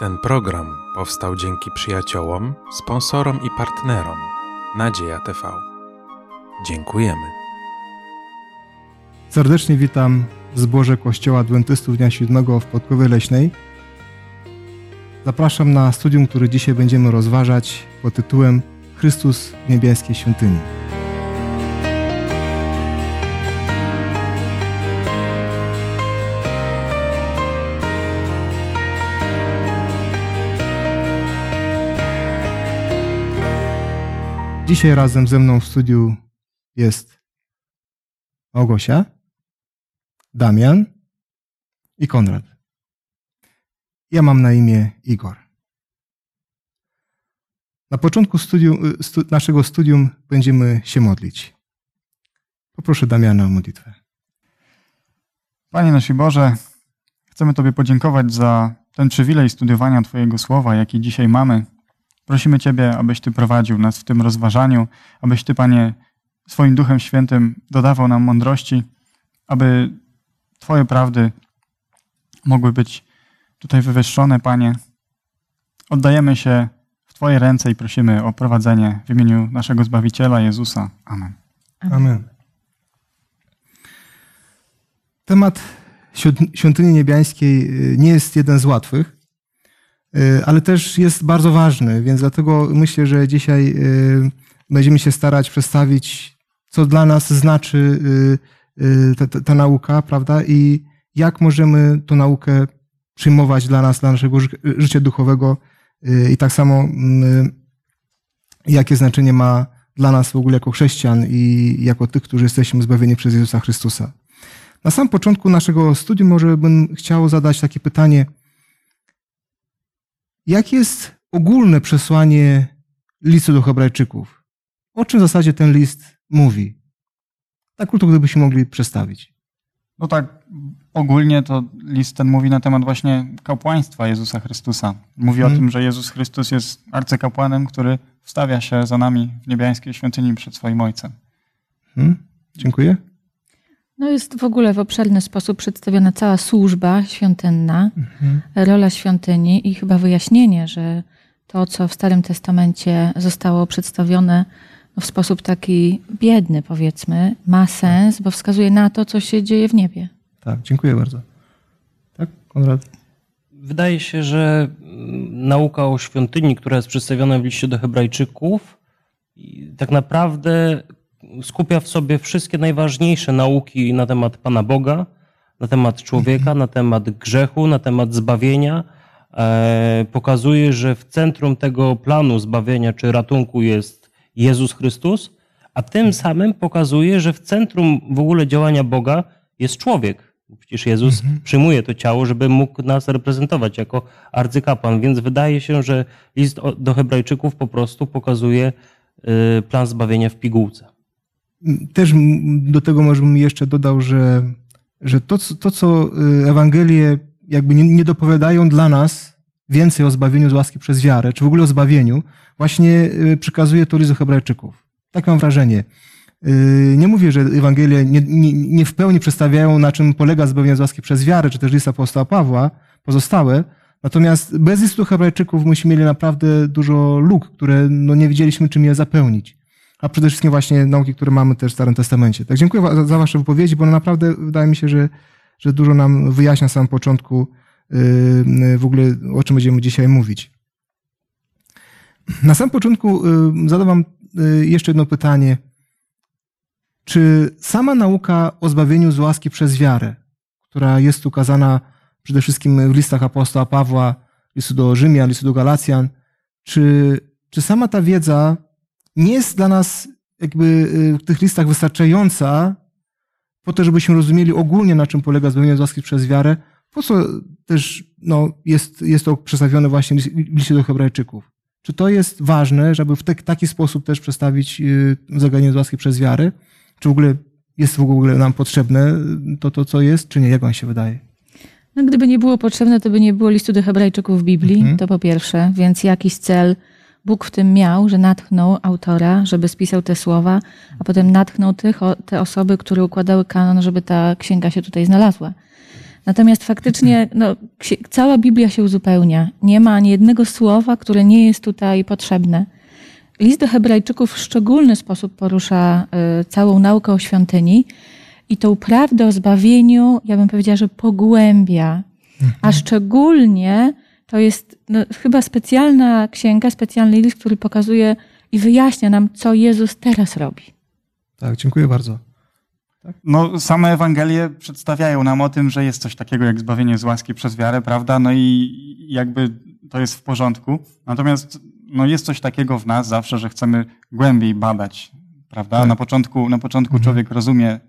Ten program powstał dzięki przyjaciołom, sponsorom i partnerom Nadzieja TV. Dziękujemy. Serdecznie witam w zborze Kościoła Adwentystów Dnia Siódmego w Podkowie Leśnej. Zapraszam na studium, które dzisiaj będziemy rozważać pod tytułem Chrystus w niebieskiej świątyni. Dzisiaj razem ze mną w studiu jest Małgosia, Damian i Konrad. Ja mam na imię Igor. Na początku studium, stu, naszego studium będziemy się modlić. Poproszę Damiana o modlitwę. Panie nasz Boże, chcemy Tobie podziękować za ten przywilej studiowania Twojego słowa, jaki dzisiaj mamy. Prosimy Ciebie, abyś Ty prowadził nas w tym rozważaniu, abyś Ty, Panie, swoim Duchem Świętym dodawał nam mądrości, aby Twoje prawdy mogły być tutaj wywyższone, Panie. Oddajemy się w Twoje ręce i prosimy o prowadzenie w imieniu naszego Zbawiciela Jezusa. Amen. Amen. Temat świątyni niebiańskiej nie jest jeden z łatwych, ale też jest bardzo ważny, więc dlatego myślę, że dzisiaj będziemy się starać przedstawić, co dla nas znaczy ta, ta, ta nauka, prawda, i jak możemy tę naukę przyjmować dla nas, dla naszego życia duchowego i tak samo jakie znaczenie ma dla nas w ogóle jako chrześcijan i jako tych, którzy jesteśmy zbawieni przez Jezusa Chrystusa. Na samym początku naszego studium może bym chciał zadać takie pytanie. Jakie jest ogólne przesłanie listu do Hebrajczyków? O czym w zasadzie ten list mówi? Tak krótko, gdybyśmy mogli przedstawić. No tak, ogólnie to list ten mówi na temat właśnie kapłaństwa Jezusa Chrystusa. Mówi hmm. o tym, że Jezus Chrystus jest arcykapłanem, który wstawia się za nami w niebiańskiej świątyni przed swoim Ojcem. Hmm. Dziękuję. No jest w ogóle w obszerny sposób przedstawiona cała służba świątynna, mhm. rola świątyni i chyba wyjaśnienie, że to, co w Starym Testamencie zostało przedstawione w sposób taki biedny, powiedzmy, ma sens, bo wskazuje na to, co się dzieje w niebie. Tak, dziękuję bardzo. Tak, Konrad? Wydaje się, że nauka o świątyni, która jest przedstawiona w liście do Hebrajczyków, tak naprawdę skupia w sobie wszystkie najważniejsze nauki na temat Pana Boga, na temat człowieka, na temat grzechu, na temat zbawienia. Pokazuje, że w centrum tego planu zbawienia czy ratunku jest Jezus Chrystus, a tym samym pokazuje, że w centrum w ogóle działania Boga jest człowiek. Przecież Jezus mhm. przyjmuje to ciało, żeby mógł nas reprezentować jako arcykapłan, więc wydaje się, że list do Hebrajczyków po prostu pokazuje y, plan zbawienia w pigułce. Też do tego może bym jeszcze dodał, że, że to, to, co y, Ewangelie jakby nie, nie dopowiadają dla nas więcej o zbawieniu z łaski przez wiarę, czy w ogóle o zbawieniu, właśnie y, przekazuje to list Hebrajczyków. Tak mam wrażenie. Nie mówię, że Ewangelie nie, nie, nie, w pełni przedstawiają, na czym polega zbawienie z łaski przez wiarę, czy też list apostoła Pawła, pozostałe. Natomiast bez listu Hebrajczyków myśmy mieli naprawdę dużo luk, które no, nie wiedzieliśmy, czym je zapełnić. A przede wszystkim właśnie nauki, które mamy też w Starym Testamencie. Tak, dziękuję za, za Wasze wypowiedzi, bo naprawdę wydaje mi się, że, że dużo nam wyjaśnia na samym początku yy, w ogóle, o czym będziemy dzisiaj mówić. Na samym początku yy, zadam yy, jeszcze jedno pytanie czy sama nauka o zbawieniu z łaski przez wiarę, która jest ukazana przede wszystkim w listach apostoła Pawła, listu do Rzymian, listu do Galacjan, czy, czy sama ta wiedza nie jest dla nas jakby y, w tych listach wystarczająca po to, żebyśmy rozumieli ogólnie, na czym polega zbawienie z łaski przez wiarę, po co też no, jest, jest to przedstawione właśnie w liście do Hebrajczyków. Czy to jest ważne, żeby w taki sposób też przedstawić y, zagadnienie z łaski przez wiarę? Czy w ogóle jest w ogóle nam potrzebne to, to co jest, czy nie? Jak wam się wydaje? No, gdyby nie było potrzebne, to by nie było listu do Hebrajczyków w Biblii, mhm. to po pierwsze. Więc jakiś cel Bóg w tym miał, że natchnął autora, żeby spisał te słowa, a potem natchnął tych, te osoby, które układały kanon, żeby ta księga się tutaj znalazła. Natomiast faktycznie no, cała Biblia się uzupełnia. Nie ma ani jednego słowa, które nie jest tutaj potrzebne. List do Hebrajczyków w szczególny sposób porusza y, całą naukę o świątyni i tą prawdę o zbawieniu, ja bym powiedziała, że pogłębia. A szczególnie to jest no, chyba specjalna księga, specjalny list, który pokazuje i wyjaśnia nam, co Jezus teraz robi. Tak, dziękuję bardzo. No, same Ewangelie przedstawiają nam o tym, że jest coś takiego jak zbawienie z łaski przez wiarę, prawda? No i jakby to jest w porządku. Natomiast no, jest coś takiego w nas zawsze, że chcemy głębiej badać, prawda? Tak. Na początku, na początku Mhm. człowiek rozumie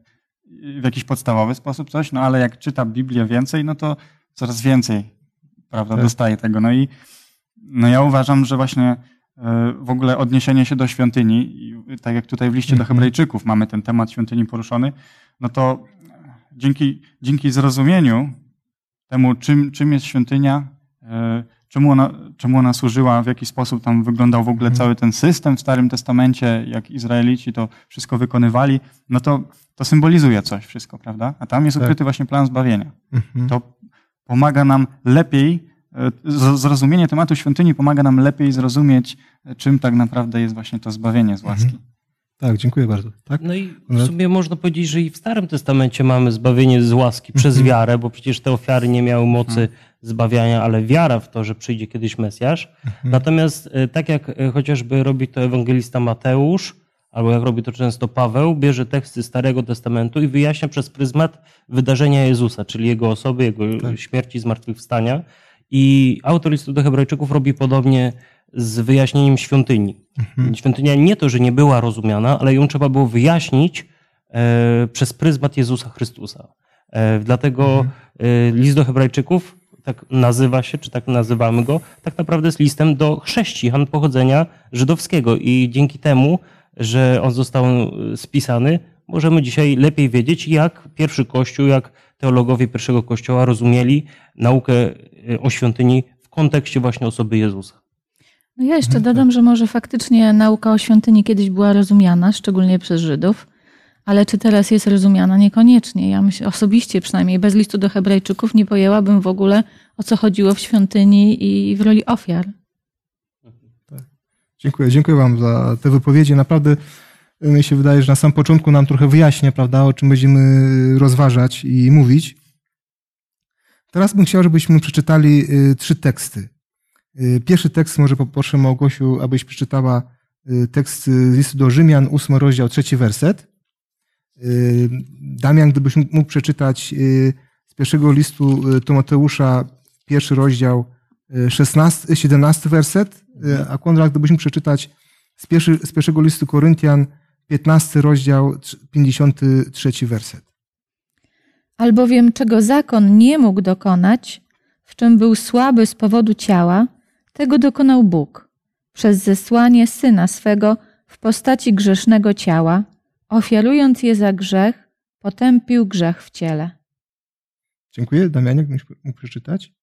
w jakiś podstawowy sposób coś, no ale jak czyta Biblię więcej, no to coraz więcej, prawda, Tak. dostaje tego. No i no ja uważam, że właśnie e, w ogóle odniesienie się do świątyni, tak jak tutaj w liście do Mhm. Hebrajczyków mamy ten temat świątyni poruszony, no to dzięki, dzięki zrozumieniu temu, czym, czym jest świątynia, e, czemu ona, czemu ona służyła, w jaki sposób tam wyglądał w ogóle Mhm. cały ten system w Starym Testamencie, jak Izraelici to wszystko wykonywali, no to, to symbolizuje coś wszystko, prawda? A tam jest Tak. ukryty właśnie plan zbawienia. Mhm. To pomaga nam lepiej, e, zrozumienie tematu świątyni pomaga nam lepiej zrozumieć, e, czym tak naprawdę jest właśnie to zbawienie z łaski. Mhm. Tak, dziękuję bardzo. Tak? No i w sumie można powiedzieć, że i w Starym Testamencie mamy zbawienie z łaski przez Mhm. wiarę, bo przecież te ofiary nie miały mocy zbawiania, ale wiara w to, że przyjdzie kiedyś Mesjasz. Mhm. Natomiast e, tak jak chociażby robi to ewangelista Mateusz, albo jak robi to często Paweł, bierze teksty Starego Testamentu i wyjaśnia przez pryzmat wydarzenia Jezusa, czyli jego osoby, jego Tak. śmierci, zmartwychwstania. I autor listu do Hebrajczyków robi podobnie z wyjaśnieniem świątyni. Mhm. Świątynia nie to, że nie była rozumiana, ale ją trzeba było wyjaśnić e, przez pryzmat Jezusa Chrystusa. E, dlatego e, list do Hebrajczyków, tak nazywa się, czy tak nazywamy go, tak naprawdę jest listem do chrześcijan pochodzenia żydowskiego. I dzięki temu, że on został e, spisany, możemy dzisiaj lepiej wiedzieć, jak pierwszy Kościół, jak teologowie pierwszego Kościoła rozumieli naukę e, o świątyni w kontekście właśnie osoby Jezusa. No ja jeszcze Mhm, dodam, że może faktycznie nauka o świątyni kiedyś była rozumiana, szczególnie przez Żydów, ale czy teraz jest rozumiana? Niekoniecznie. Ja myślę, osobiście przynajmniej bez listu do Hebrajczyków nie pojęłabym w ogóle, o co chodziło w świątyni i w roli ofiar. Dziękuję, dziękuję Wam za te wypowiedzi. Naprawdę y, mi się wydaje, że na samym początku nam trochę wyjaśnia, prawda, o czym będziemy rozważać i mówić. Teraz bym chciał, żebyśmy przeczytali y, trzy teksty. Y, Pierwszy tekst może poproszę Małgosiu, abyś przeczytała tekst z listu do Rzymian, ósmy rozdział, trzeci werset. Damian, gdybyś mógł przeczytać z pierwszego listu Tymoteusza, pierwszy rozdział, 16, 17 werset, y, a Konrad, gdybyś mógł przeczytać z, pierwszy, z pierwszego listu Koryntian, 15 rozdział, trz- 53 werset. Albowiem czego zakon nie mógł dokonać, w czym był słaby z powodu ciała, tego dokonał Bóg przez zesłanie syna swego w postaci grzesznego ciała, ofiarując je za grzech, potępił grzech w ciele. Dziękuję. Damianie, gdybyś mógł przeczytać?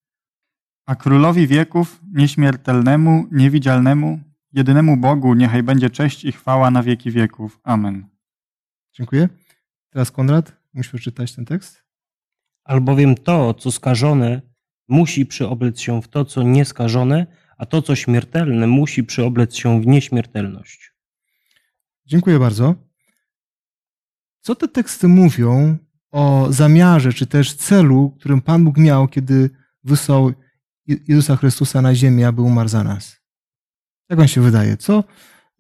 A królowi wieków, nieśmiertelnemu, niewidzialnemu, jedynemu Bogu niechaj będzie cześć i chwała na wieki wieków. Amen. Dziękuję. Teraz Konrad, musisz przeczytać ten tekst. Albowiem to, co skażone, musi przyoblec się w to, co nieskażone, a to, co śmiertelne, musi przyoblec się w nieśmiertelność. Dziękuję bardzo. Co te teksty mówią o zamiarze, czy też celu, którym Pan Bóg miał, kiedy wysłał Jezusa Chrystusa na ziemię, aby umarł za nas? Jak Wam się wydaje? Co,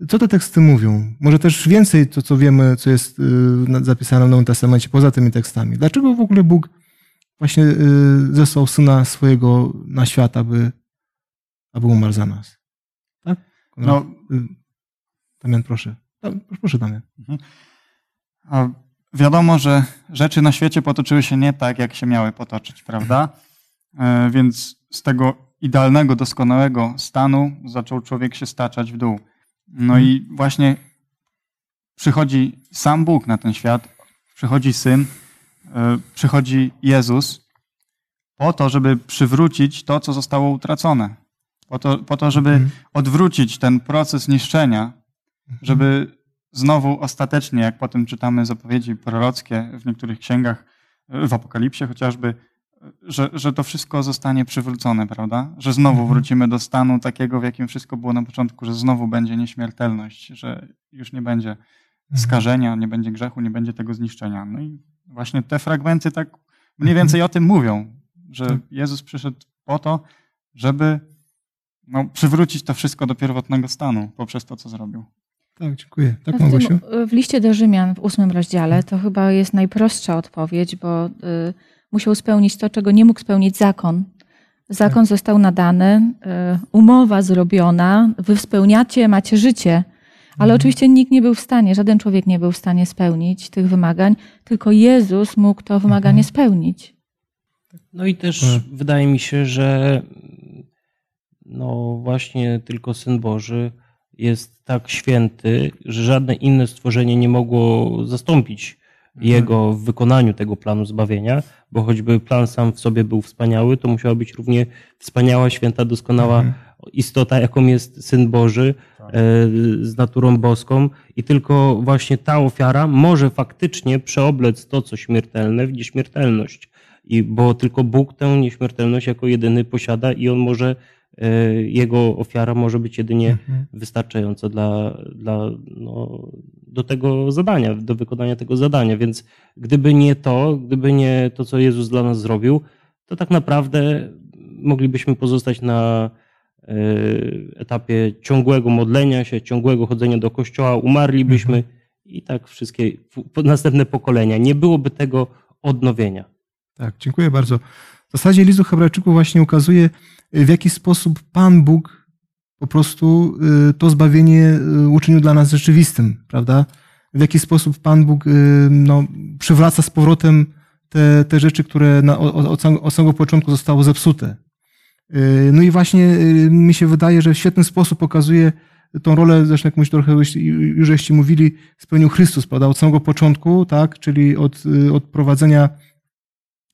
co te teksty mówią? Może też więcej to, co wiemy, co jest y, zapisane w Nowym Testamencie, poza tymi tekstami. Dlaczego w ogóle Bóg właśnie y, zesłał Syna swojego na świat, aby, aby umarł za nas? Tak? No, Y, Damian, proszę. Proszę, Damian. A wiadomo, że rzeczy na świecie potoczyły się nie tak, jak się miały potoczyć, prawda? E, Więc z tego idealnego, doskonałego stanu zaczął człowiek się staczać w dół. No i właśnie przychodzi sam Bóg na ten świat, przychodzi Syn, e, przychodzi Jezus po to, żeby przywrócić to, co zostało utracone. Po to, po to żeby Mhm. odwrócić ten proces niszczenia, żeby znowu ostatecznie, jak potem czytamy zapowiedzi prorockie w niektórych księgach, w Apokalipsie chociażby, że, że to wszystko zostanie przywrócone, prawda? Że znowu Mhm. wrócimy do stanu takiego, w jakim wszystko było na początku, że znowu będzie nieśmiertelność, że już nie będzie Mhm. skażenia, nie będzie grzechu, nie będzie tego zniszczenia. No i właśnie te fragmenty tak mniej Mhm. więcej o tym mówią, że Tak. Jezus przyszedł po to, żeby no, przywrócić to wszystko do pierwotnego stanu poprzez to, co zrobił. Tak, dziękuję. Tak, w, Małgosiu? tym, w liście do Rzymian w ósmym rozdziale to chyba jest najprostsza odpowiedź, bo y, musiał spełnić to, czego nie mógł spełnić zakon. Zakon został nadany, y, umowa zrobiona, wy spełniacie, macie życie. Ale oczywiście nikt nie był w stanie, żaden człowiek nie był w stanie spełnić tych wymagań, tylko Jezus mógł to wymaganie spełnić. No i też Tak. wydaje mi się, że no właśnie tylko Syn Boży jest tak święty, że żadne inne stworzenie nie mogło zastąpić Jego w wykonaniu tego planu zbawienia, bo choćby plan sam w sobie był wspaniały, to musiała być równie wspaniała, święta, doskonała Mhm. istota, jaką jest Syn Boży e, z naturą boską i tylko właśnie ta ofiara może faktycznie przeoblec to, co śmiertelne w nieśmiertelność. I bo tylko Bóg tę nieśmiertelność jako jedyny posiada i on może, e, jego ofiara może być jedynie Mhm. wystarczająca dla, dla, no, do tego zadania, do wykonania tego zadania. Więc gdyby nie to, gdyby nie to, co Jezus dla nas zrobił, to tak naprawdę moglibyśmy pozostać na e, etapie ciągłego modlenia się, ciągłego chodzenia do kościoła, umarlibyśmy i tak wszystkie następne pokolenia. Nie byłoby tego odnowienia. Tak, dziękuję bardzo. W zasadzie list do Hebrajczyków właśnie ukazuje, w jaki sposób Pan Bóg po prostu y, to zbawienie y, uczynił dla nas rzeczywistym, prawda? W jaki sposób Pan Bóg y, no, przywraca z powrotem te, te rzeczy, które na, od, od, samego- początku zostały zepsute. No i właśnie mi się wydaje, że w świetny sposób pokazuje tą rolę, zresztą jak myśmy trochę już- żeście mówili, spełnił Chrystus, prawda? Od samego początku, tak? Czyli od, od prowadzenia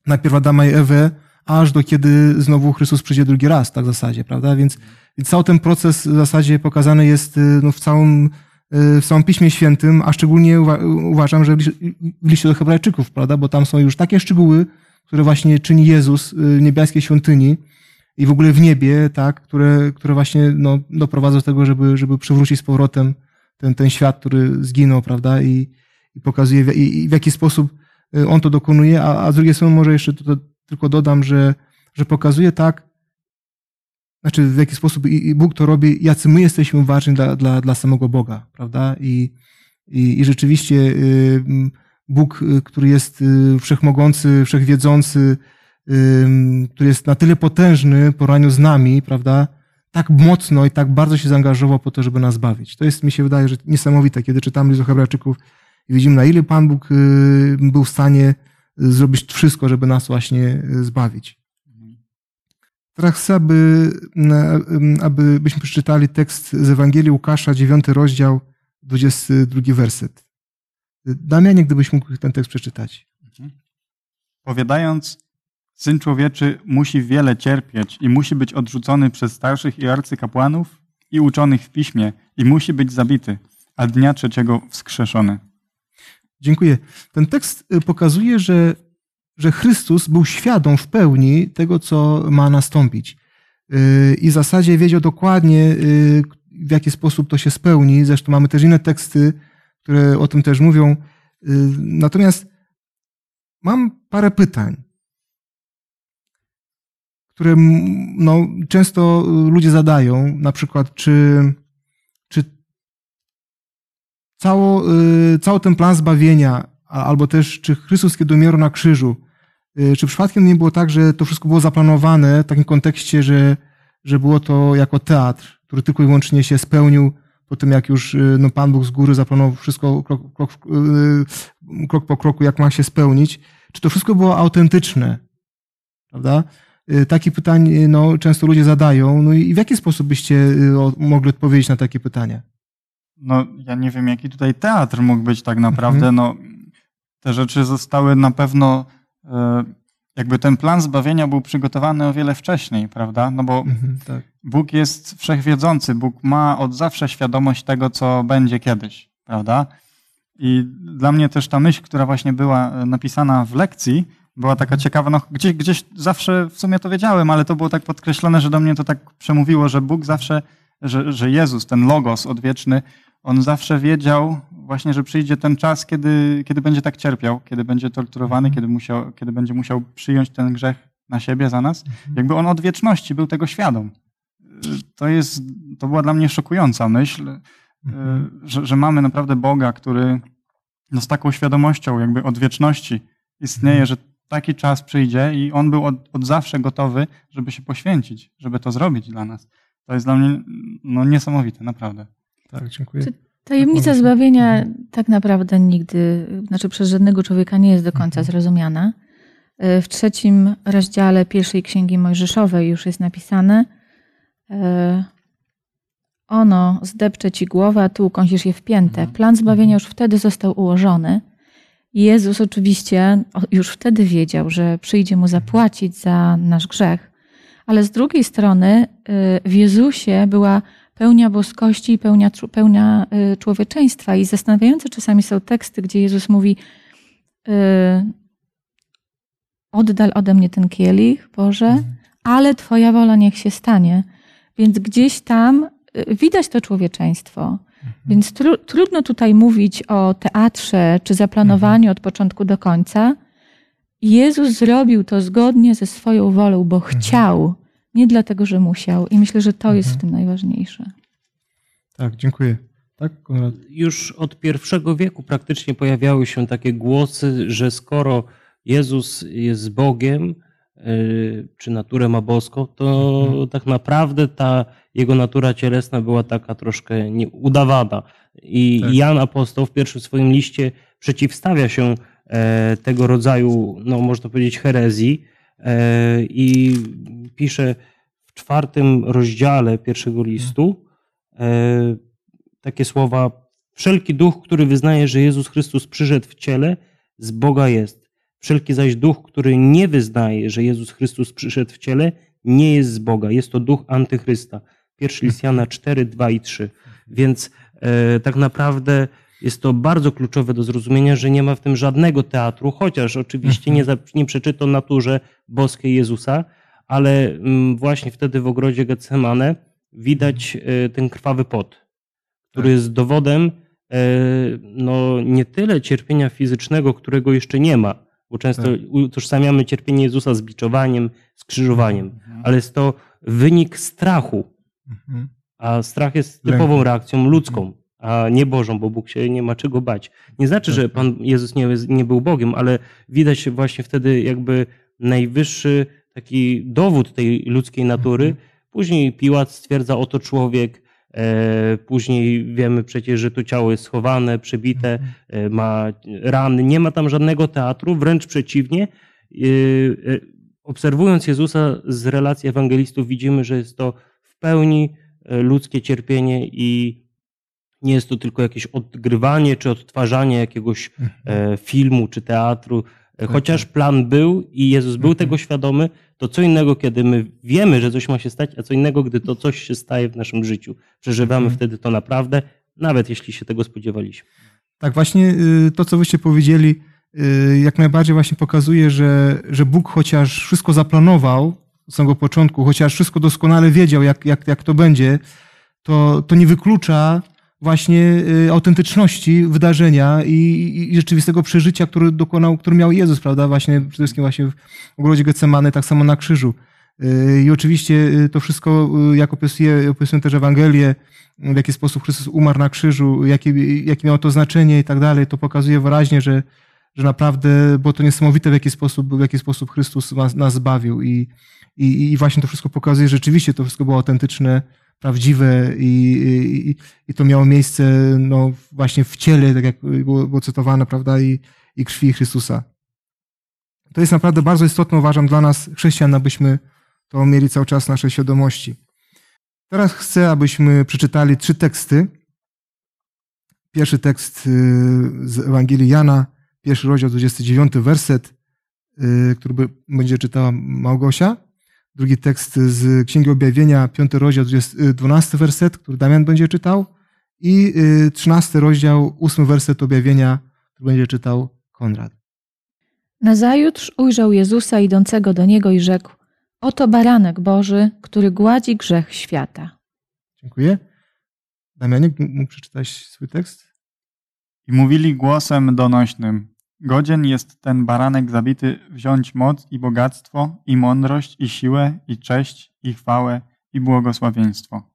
najpierw Adama i Ewę, aż do kiedy znowu Chrystus przyjdzie drugi raz, tak w zasadzie, prawda? Więc, cały ten proces w zasadzie pokazany jest y, no, w, całym, y, w całym Piśmie Świętym, a szczególnie uwa- uważam, że w liście- do Hebrajczyków, prawda? Bo tam są już takie szczegóły, które właśnie czyni Jezus y, w niebieskiej świątyni i w ogóle w niebie, tak? Które, które właśnie no, doprowadzą do tego, żeby, żeby przywrócić z powrotem ten, ten świat, który zginął, prawda? I, i pokazuje, w, i, i w jaki sposób on to dokonuje, a, a z drugiej strony może jeszcze to, to, tylko dodam, że, że pokazuje tak, znaczy w jaki sposób i, Bóg to robi, jacy my jesteśmy ważni dla, dla, dla samego Boga, prawda? I, i, i rzeczywiście y, Bóg, y, który jest y, wszechmogący, wszechwiedzący, który jest na tyle potężny w porównaniu z nami, prawda? Tak mocno i tak bardzo się zaangażował po to, żeby nas bawić. To jest, mi się wydaje, że niesamowite, kiedy czytamy list do Hebrajczyków i widzimy, na ile Pan Bóg był w stanie zrobić wszystko, żeby nas właśnie y, zbawić. Teraz chcę, aby, aby byśmy przeczytali tekst z Ewangelii Łukasza, 9 rozdział, 22 werset. Damianie, gdybyś mógł ten tekst przeczytać. Powiadając, Syn Człowieczy musi wiele cierpieć i musi być odrzucony przez starszych i arcykapłanów i uczonych w piśmie i musi być zabity, a dnia trzeciego wskrzeszony. Dziękuję. Ten tekst y, pokazuje, że, że Chrystus był świadom w pełni tego, co ma nastąpić. Y, I w zasadzie wiedział dokładnie, y, w jaki sposób to się spełni. Zresztą mamy też inne teksty, które o tym też mówią. Natomiast mam parę pytań, które no, często ludzie zadają. Na przykład, czy cało, y, cały ten plan zbawienia, albo też czy Chrystus, kiedy umierał na krzyżu, y, czy przypadkiem nie było tak, że to wszystko było zaplanowane w takim kontekście, że, że było to jako teatr, który tylko i wyłącznie się spełnił po tym, jak już y, no, Pan Bóg z góry zaplanował wszystko krok, krok, krok po kroku, jak ma się spełnić. Czy to wszystko było autentyczne? Prawda? Takie pytań y, no, często ludzie zadają. No i w jaki sposób byście mogli odpowiedzieć na takie pytania? No, ja nie wiem, jaki tutaj teatr mógł być tak naprawdę. No, te rzeczy zostały na pewno, e, jakby ten plan zbawienia był przygotowany o wiele wcześniej, prawda? No bo Mhm, tak. Bóg jest wszechwiedzący, Bóg ma od zawsze świadomość tego, co będzie kiedyś, prawda? I dla mnie też ta myśl, która właśnie była e, napisana w lekcji, była taka ciekawa, no gdzieś, gdzieś zawsze w sumie to wiedziałem, ale to było tak podkreślone, że do mnie to tak przemówiło, że Bóg zawsze, że, że Jezus, ten Logos odwieczny, on zawsze wiedział właśnie, że przyjdzie ten czas, kiedy, kiedy będzie tak cierpiał, kiedy będzie torturowany, kiedy, musiał, kiedy będzie musiał przyjąć ten grzech na siebie za nas. Jakby on od wieczności był tego świadom. To, jest, to była dla mnie szokująca myśl, że, że mamy naprawdę Boga, który no, z taką świadomością jakby od wieczności istnieje, że taki czas przyjdzie i on był od, od zawsze gotowy, żeby się poświęcić, żeby to zrobić dla nas. To jest dla mnie no, niesamowite, naprawdę. Tak, dziękuję. Tajemnica zbawienia tak naprawdę nigdy, znaczy przez żadnego człowieka nie jest do końca Mhm. zrozumiana. E, W trzecim rozdziale pierwszej księgi Mojżeszowej już jest napisane: e, Ono zdepcze ci głowę, a ty ukąsisz je w piętę. Mhm. Plan zbawienia już wtedy został ułożony. Jezus oczywiście już wtedy wiedział, że przyjdzie mu zapłacić za nasz grzech, ale z drugiej strony e, w Jezusie była pełnia boskości i pełnia, pełnia y, człowieczeństwa. I zastanawiające czasami są teksty, gdzie Jezus mówi: y, Oddal ode mnie ten kielich, Boże, ale Twoja wola niech się stanie. Więc gdzieś tam y, widać to człowieczeństwo. Więc tru, trudno tutaj mówić o teatrze czy zaplanowaniu od początku do końca. Jezus zrobił to zgodnie ze swoją wolą, bo chciał, nie dlatego, że musiał. I myślę, że to jest w tym najważniejsze. Tak, dziękuję. Tak, Konrad? już od pierwszego wieku praktycznie pojawiały się takie głosy, że skoro Jezus jest Bogiem, y, czy naturę ma boską, to tak naprawdę ta jego natura cielesna była taka troszkę udawana. I Tak. Jan Apostoł w pierwszym swoim liście przeciwstawia się e, tego rodzaju, no można powiedzieć, herezji e, i pisze w czwartym rozdziale pierwszego listu e, takie słowa: Wszelki duch, który wyznaje, że Jezus Chrystus przyszedł w ciele, z Boga jest. Wszelki zaś duch, który nie wyznaje, że Jezus Chrystus przyszedł w ciele, nie jest z Boga. Jest to duch antychrysta. Pierwszy list Jana 4, 2 i 3. Więc e, tak naprawdę jest to bardzo kluczowe do zrozumienia, że nie ma w tym żadnego teatru, chociaż oczywiście nie, za, nie przeczy to naturze boskiej Jezusa, ale mm, właśnie wtedy w ogrodzie Getsemane widać e, ten krwawy pot, który jest dowodem e, no, nie tyle cierpienia fizycznego, którego jeszcze nie ma, bo często Tak. utożsamiamy cierpienie Jezusa z biczowaniem, skrzyżowaniem, ale jest to wynik strachu, Mhm. a strach jest typową reakcją ludzką, a nie Bożą, bo Bóg się nie ma czego bać. Nie znaczy, że Pan Jezus nie, nie był Bogiem, ale widać właśnie wtedy jakby najwyższy taki dowód tej ludzkiej natury. Później Piłat stwierdza, oto człowiek, e, później wiemy przecież, że to ciało jest schowane, przebite, e, ma rany, nie ma tam żadnego teatru, wręcz przeciwnie. E, obserwując Jezusa z relacji ewangelistów widzimy, że jest to w pełni ludzkie cierpienie i nie jest to tylko jakieś odgrywanie czy odtwarzanie jakiegoś e, filmu czy teatru. E, Chociaż plan był i Jezus był tego świadomy, to co innego, kiedy my wiemy, że coś ma się stać, a co innego, gdy to coś się staje w naszym życiu. Przeżywamy wtedy to naprawdę, nawet jeśli się tego spodziewaliśmy. Tak, właśnie y, to, co wyście powiedzieli, y, jak najbardziej właśnie pokazuje, że, że Bóg chociaż wszystko zaplanował od samego początku, chociaż wszystko doskonale wiedział, jak, jak, jak to będzie, to, to nie wyklucza właśnie y, autentyczności wydarzenia i, i, rzeczywistego przeżycia, który dokonał, który miał Jezus, prawda, właśnie przede wszystkim właśnie w ogrodzie Getsemany, tak samo na krzyżu. Y, I oczywiście y, to wszystko, jak opisuje, opisują też Ewangelie, w jaki sposób Chrystus umarł na krzyżu, jakie, jakie miało to znaczenie i tak dalej, to pokazuje wyraźnie, że, że naprawdę było to niesamowite, w jaki sposób, w jaki sposób Chrystus nas, nas zbawił. I, i, I właśnie to wszystko pokazuje, że rzeczywiście to wszystko było autentyczne, prawdziwe i, i, i to miało miejsce no, właśnie w ciele, tak jak było, było cytowane, prawda, i, i krwi Chrystusa. To jest naprawdę bardzo istotne, uważam, dla nas, chrześcijan, abyśmy to mieli cały czas naszej świadomości. Teraz chcę, abyśmy przeczytali trzy teksty. Pierwszy tekst y, z Ewangelii Jana, pierwszy rozdział, 29 werset, y, który będzie czytała Małgosia. Drugi tekst z Księgi Objawienia, piąty rozdział, 20 y, 12 werset, który Damian będzie czytał. I y, 13 rozdział, ósmy werset Objawienia, który będzie czytał Konrad. Nazajutrz ujrzał Jezusa idącego do niego i rzekł: Oto baranek Boży, który gładzi grzech świata. Dziękuję. Damianie, mógł przeczytać swój tekst? I mówili głosem donośnym: Godzien jest ten baranek zabity wziąć moc i bogactwo, i mądrość, i siłę, i cześć, i chwałę, i błogosławieństwo.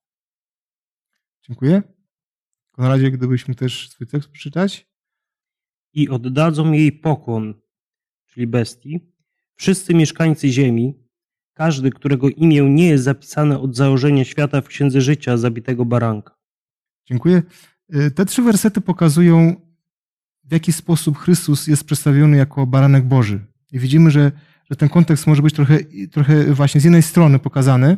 Dziękuję. Konradzie, gdybyś mógł też swój tekst przeczytać? I oddadzą jej pokłon, czyli bestii, wszyscy mieszkańcy ziemi, każdy, którego imię nie jest zapisane od założenia świata w Księdze Życia zabitego baranka. Dziękuję. Y, Te trzy wersety pokazują, w jaki sposób Chrystus jest przedstawiony jako baranek Boży. I widzimy, że, że ten kontekst może być trochę, trochę właśnie z jednej strony pokazany.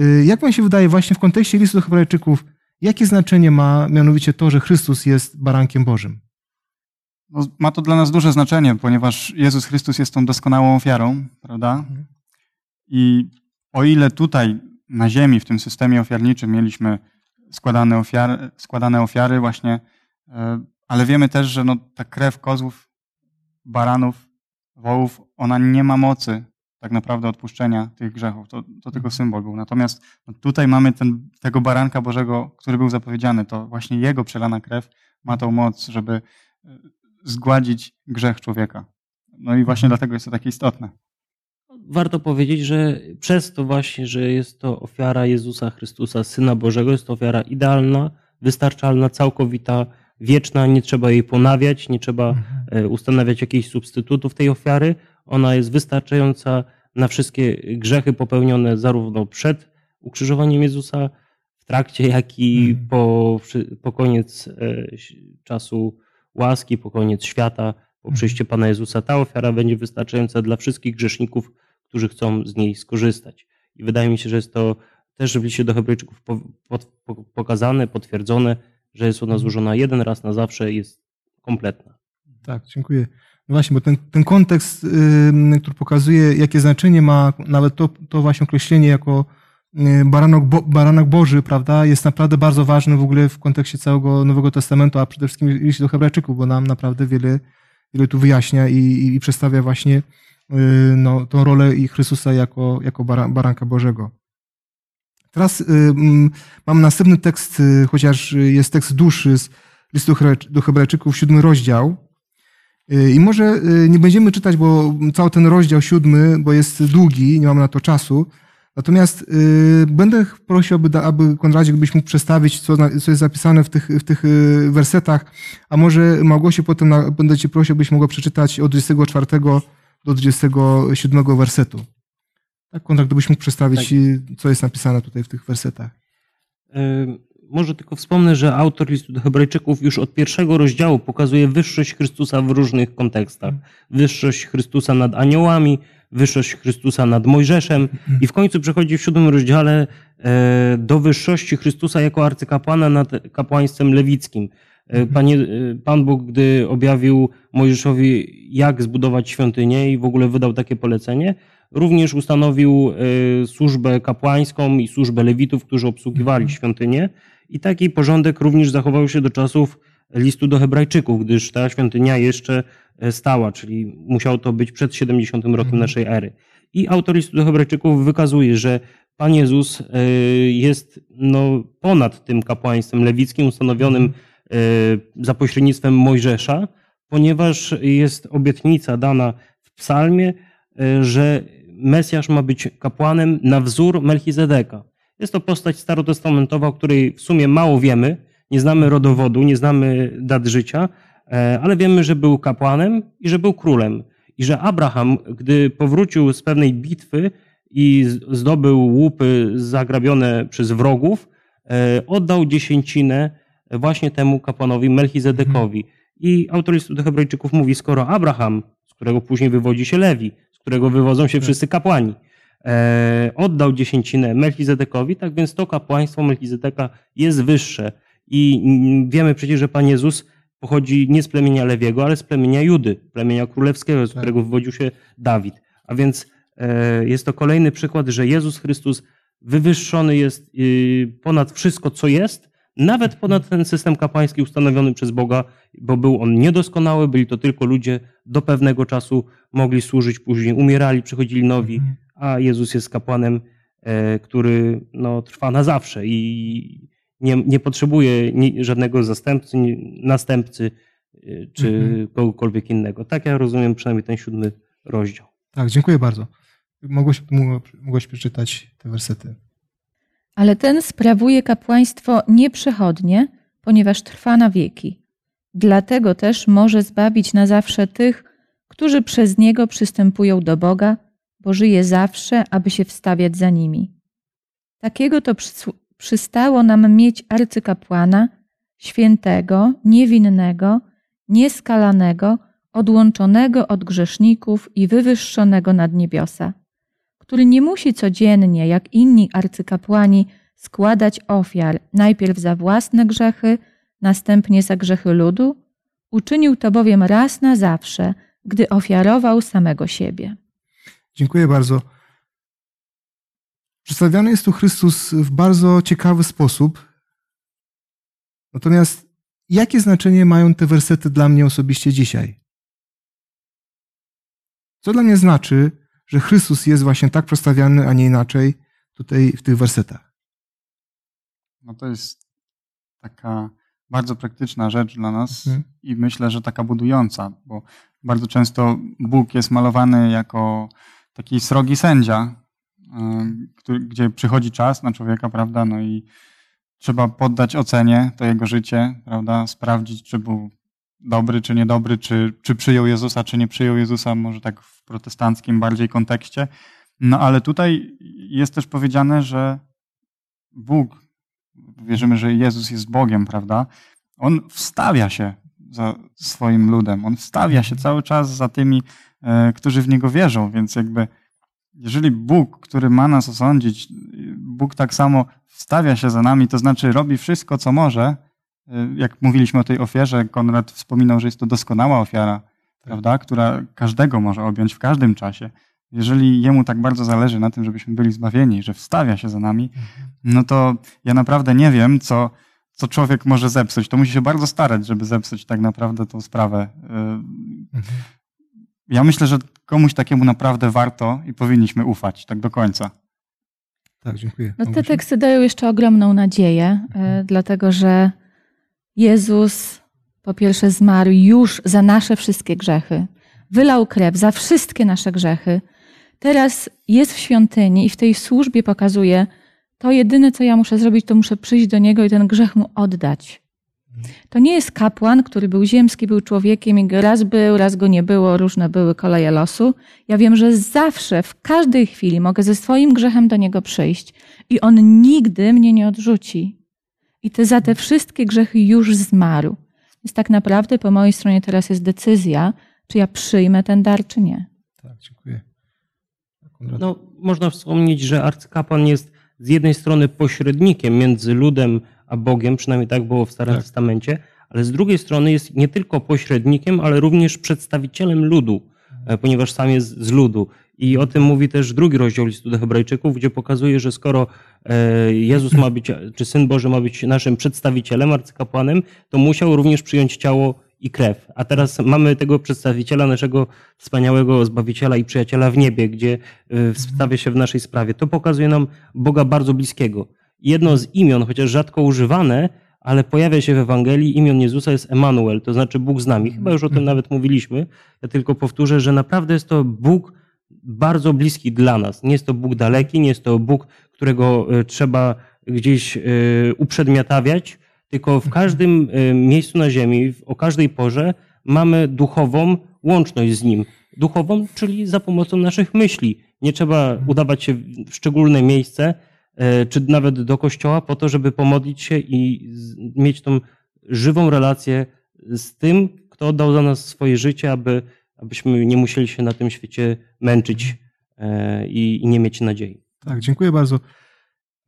Y, Jak wam się wydaje, właśnie w kontekście listu do Hebrajczyków, jakie znaczenie ma mianowicie to, że Chrystus jest barankiem Bożym? No, ma to dla nas duże znaczenie, ponieważ Jezus Chrystus jest tą doskonałą ofiarą, prawda? Mhm. I o ile tutaj na ziemi, w tym systemie ofiarniczym mieliśmy składane ofiary, składane ofiary właśnie, e, ale wiemy też, że no, ta krew kozłów, baranów, wołów, ona nie ma mocy tak naprawdę odpuszczenia tych grzechów. To, to tylko symbol był. Natomiast no, tutaj mamy ten, tego baranka Bożego, który był zapowiedziany. To właśnie Jego przelana krew ma tą moc, żeby e, zgładzić grzech człowieka. No i właśnie dlatego jest to takie istotne. Warto powiedzieć, że przez to właśnie, że jest to ofiara Jezusa Chrystusa, Syna Bożego, jest to ofiara idealna, wystarczalna, całkowita, wieczna, nie trzeba jej ponawiać, nie trzeba e, ustanawiać jakichś substytutów tej ofiary. Ona jest wystarczająca na wszystkie grzechy popełnione zarówno przed ukrzyżowaniem Jezusa, w trakcie, jak i Mhm. po, po koniec e, czasu łaski, po koniec świata, po Mhm. przyjściu Pana Jezusa. Ta ofiara będzie wystarczająca dla wszystkich grzeszników, którzy chcą z niej skorzystać. I wydaje mi się, że jest to też w liście do Hebrajczyków po, po, po, pokazane, potwierdzone, że jest ona złożona jeden raz na zawsze i jest kompletna. Tak, dziękuję. No właśnie, bo ten, ten kontekst, ym, który pokazuje, jakie znaczenie ma nawet to, to właśnie określenie jako y, baranok, bo, baranek Boży, prawda, jest naprawdę bardzo ważny w ogóle w kontekście całego Nowego Testamentu, a przede wszystkim liście do Hebrajczyków, bo nam naprawdę wiele, wiele tu wyjaśnia i, i, i przedstawia właśnie y, no, tą rolę i Chrystusa jako, jako bara, baranka Bożego. Teraz y, mm, mam następny tekst, y, chociaż jest tekst dłuższy z listu do Hebrajczyków, siódmy rozdział. Y, I może y, nie będziemy czytać, bo cały ten rozdział siódmy, bo jest długi, nie mamy na to czasu. Natomiast y, będę prosił, aby, aby Konradzie, gdybyś mógł przedstawić, co, co jest zapisane w tych, w tych y, wersetach, a może Małgosie potem na, będę cię prosił, abyś mogła przeczytać od 24 do 27 wersetu. Tak, Konrad, gdybyś mógł przedstawić, Tak. co jest napisane tutaj w tych wersetach. Może tylko wspomnę, że autor listu do Hebrajczyków już od pierwszego rozdziału pokazuje wyższość Chrystusa w różnych kontekstach. Wyższość Chrystusa nad aniołami, wyższość Chrystusa nad Mojżeszem i w końcu przechodzi w siódmym rozdziale e, do wyższości Chrystusa jako arcykapłana nad kapłaństwem lewickim. E, Panie, e, Pan Bóg, gdy objawił Mojżeszowi, jak zbudować świątynię i w ogóle wydał takie polecenie, również ustanowił e, służbę kapłańską i służbę lewitów, którzy obsługiwali świątynię. I taki porządek również zachował się do czasów listu do Hebrajczyków, gdyż ta świątynia jeszcze e, stała, czyli musiało to być przed 70 rokiem naszej ery. I autor listu do Hebrajczyków wykazuje, że Pan Jezus e, jest no, ponad tym kapłaństwem lewickim ustanowionym e, za pośrednictwem Mojżesza, ponieważ jest obietnica dana w psalmie, że Mesjasz ma być kapłanem na wzór Melchizedeka. Jest to postać starotestamentowa, o której w sumie mało wiemy. Nie znamy rodowodu, nie znamy dat życia, e, ale wiemy, że był kapłanem i że był królem. I że Abraham, gdy powrócił z pewnej bitwy i zdobył łupy zagrabione przez wrogów, e, oddał dziesięcinę właśnie temu kapłanowi Melchizedekowi. I autor listu do Hebrajczyków mówi, skoro Abraham, z którego później wywodzi się Lewi, którego wywodzą się wszyscy kapłani, e, oddał dziesięcinę Melchizedekowi, tak więc to kapłaństwo Melchizedeka jest wyższe. I wiemy przecież, że Pan Jezus pochodzi nie z plemienia Lewiego, ale z plemienia Judy, plemienia królewskiego, z Tak. którego wywodził się Dawid. A więc e, jest to kolejny przykład, że Jezus Chrystus wywyższony jest y, ponad wszystko, co jest, nawet ponad ten system kapłański ustanowiony przez Boga, bo był on niedoskonały, byli to tylko ludzie do pewnego czasu mogli służyć, później umierali, przychodzili nowi, Mhm. a Jezus jest kapłanem, e, który no, trwa na zawsze i nie, nie potrzebuje żadnego zastępcy, następcy e, czy Mhm. kogokolwiek innego. Tak ja rozumiem przynajmniej ten siódmy rozdział. Tak, dziękuję bardzo. Mogłeś, mogłeś przeczytać te wersety. Ale ten sprawuje kapłaństwo nieprzechodnie, ponieważ trwa na wieki. Dlatego też może zbawić na zawsze tych, którzy przez niego przystępują do Boga, bo żyje zawsze, aby się wstawiać za nimi. Takiego to przys- przystało nam mieć arcykapłana, świętego, niewinnego, nieskalanego, odłączonego od grzeszników i wywyższonego nad niebiosa który nie musi codziennie, jak inni arcykapłani, składać ofiar najpierw za własne grzechy, następnie za grzechy ludu, uczynił to bowiem raz na zawsze, gdy ofiarował samego siebie. Dziękuję bardzo. Przedstawiany jest tu Chrystus w bardzo ciekawy sposób. Natomiast jakie znaczenie mają te wersety dla mnie osobiście dzisiaj? Co dla mnie znaczy, że Chrystus jest właśnie tak przedstawiany, a nie inaczej tutaj w tych wersetach? No to jest taka bardzo praktyczna rzecz dla nas Mhm. i myślę, że taka budująca, bo bardzo często Bóg jest malowany jako taki srogi sędzia, który, gdzie przychodzi czas na człowieka, prawda, no i trzeba poddać ocenie to jego życie, prawda, sprawdzić, czy był dobry, czy niedobry, czy, czy przyjął Jezusa, czy nie przyjął Jezusa, może tak w protestanckim bardziej kontekście. No ale tutaj jest też powiedziane, że Bóg, wierzymy, że Jezus jest Bogiem, prawda? On wstawia się za swoim ludem, on wstawia się cały czas za tymi, e, którzy w Niego wierzą, więc jakby jeżeli Bóg, który ma nas osądzić, Bóg tak samo wstawia się za nami, to znaczy robi wszystko, co może, e, jak mówiliśmy o tej ofierze, Konrad wspominał, że jest to doskonała ofiara, prawda, która każdego może objąć w każdym czasie. Jeżeli jemu tak bardzo zależy na tym, żebyśmy byli zbawieni, że wstawia się za nami, no to ja naprawdę nie wiem, co, co człowiek może zepsuć. To musi się bardzo starać, żeby zepsuć tak naprawdę tą sprawę. Yy, Ja myślę, że komuś takiemu naprawdę warto i powinniśmy ufać tak do końca. Tak, dziękuję. No te teksty dają jeszcze ogromną nadzieję, e, dlatego że Jezus po pierwsze zmarł już za nasze wszystkie grzechy. Wylał krew za wszystkie nasze grzechy. Teraz jest w świątyni i w tej służbie pokazuje, to jedyne, co ja muszę zrobić, to muszę przyjść do Niego i ten grzech Mu oddać. To nie jest kapłan, który był ziemski, był człowiekiem i raz był, raz go nie było, różne były koleje losu. Ja wiem, że zawsze, w każdej chwili mogę ze swoim grzechem do Niego przyjść i On nigdy mnie nie odrzuci. I te, za te wszystkie grzechy już zmarł. Więc tak naprawdę po mojej stronie teraz jest decyzja, czy ja przyjmę ten dar, czy nie. Tak, dziękuję. No, można wspomnieć, że arcykapłan jest z jednej strony pośrednikiem między ludem a Bogiem, przynajmniej tak było w Starym Tak. Testamencie, ale z drugiej strony jest nie tylko pośrednikiem, ale również przedstawicielem ludu, e, ponieważ sam jest z ludu. I o tym mówi też drugi rozdział listu do Hebrajczyków, gdzie pokazuje, że skoro e, Jezus ma być, czy Syn Boży ma być naszym przedstawicielem, arcykapłanem, to musiał również przyjąć ciało i krew. A teraz mamy tego przedstawiciela, naszego wspaniałego Zbawiciela i Przyjaciela w niebie, gdzie e, wstawia się w naszej sprawie. To pokazuje nam Boga bardzo bliskiego. Jedno z imion, chociaż rzadko używane, ale pojawia się w Ewangelii, imion Jezusa jest Emanuel, to znaczy Bóg z nami. Chyba już o tym nawet mówiliśmy. Ja tylko powtórzę, że naprawdę jest to Bóg bardzo bliski dla nas. Nie jest to Bóg daleki, nie jest to Bóg, którego e, trzeba gdzieś e, uprzedmiotawiać, tylko w każdym e, miejscu na ziemi, o każdej porze mamy duchową łączność z Nim. Duchową, czyli za pomocą naszych myśli. Nie trzeba udawać się w szczególne miejsce, czy nawet do kościoła po to, żeby pomodlić się i mieć tą żywą relację z tym, kto oddał za nas swoje życie, aby, abyśmy nie musieli się na tym świecie męczyć e, i, nie mieć nadziei. Tak, dziękuję bardzo.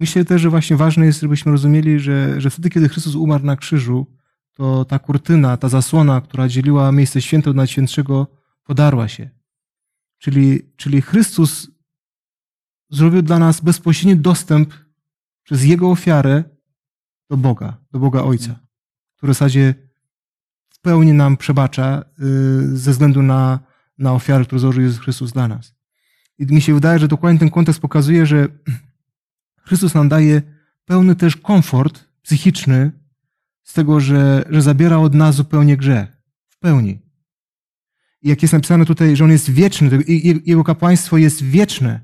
Myślę też, że właśnie ważne jest, żebyśmy rozumieli, że, że wtedy, kiedy Chrystus umarł na krzyżu, to ta kurtyna, ta zasłona, która dzieliła miejsce święte od najświętszego, podarła się. Czyli, czyli Chrystus zrobił dla nas bezpośredni dostęp przez Jego ofiarę do Boga, do Boga Ojca, który w zasadzie pełni nam przebacza y, ze względu na, na ofiarę, którą złożył Jezus Chrystus dla nas. I mi się wydaje, że dokładnie ten kontekst pokazuje, że Chrystus nam daje pełny też komfort psychiczny z tego, że, że zabiera od nas zupełnie grzech. W pełni. I jak jest napisane tutaj, że On jest wieczny, Jego kapłaństwo jest wieczne.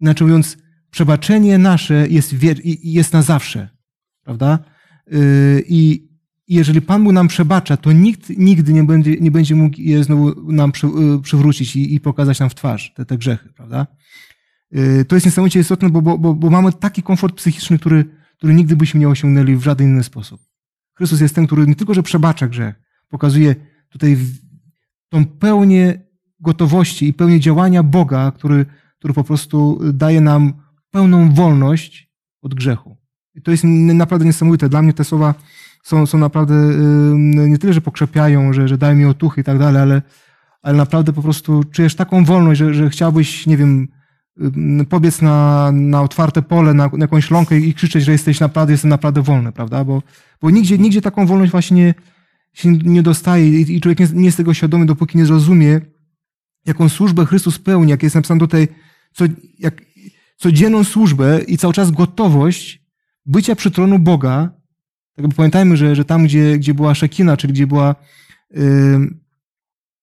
Inaczej mówiąc, przebaczenie nasze jest, jest na zawsze. Prawda? Y, I jeżeli Pan Bóg nam przebacza, to nikt nigdy nie będzie, nie będzie mógł je znowu nam y, przywrócić i, i pokazać nam w twarz te, te grzechy, prawda? Y, to jest niesamowicie istotne, bo, bo, bo mamy taki komfort psychiczny, który, który nigdy byśmy nie osiągnęli w żaden inny sposób. Chrystus jest ten, który nie tylko, że przebacza grzech, pokazuje tutaj tą pełnię gotowości i pełnię działania Boga, który, który po prostu daje nam pełną wolność od grzechu. I to jest naprawdę niesamowite. Dla mnie te słowa są, są naprawdę nie tyle, że pokrzepiają, że, że dają mi otuchy i tak dalej, ale, ale naprawdę po prostu czujesz taką wolność, że, że chciałbyś, nie wiem, pobiec na, na otwarte pole, na, na jakąś ląkę i krzyczeć, że jesteś naprawdę, jestem naprawdę wolny, prawda? Bo, bo nigdzie, nigdzie taką wolność właśnie nie, się nie dostaje i człowiek nie, nie jest tego świadomy, dopóki nie zrozumie, jaką służbę Chrystus pełni, jak jest napisane tutaj, co, jak, codzienną służbę i cały czas gotowość bycia przy tronu Boga. Tak pamiętajmy, że, że tam, gdzie, gdzie była Szekina, czyli gdzie była y,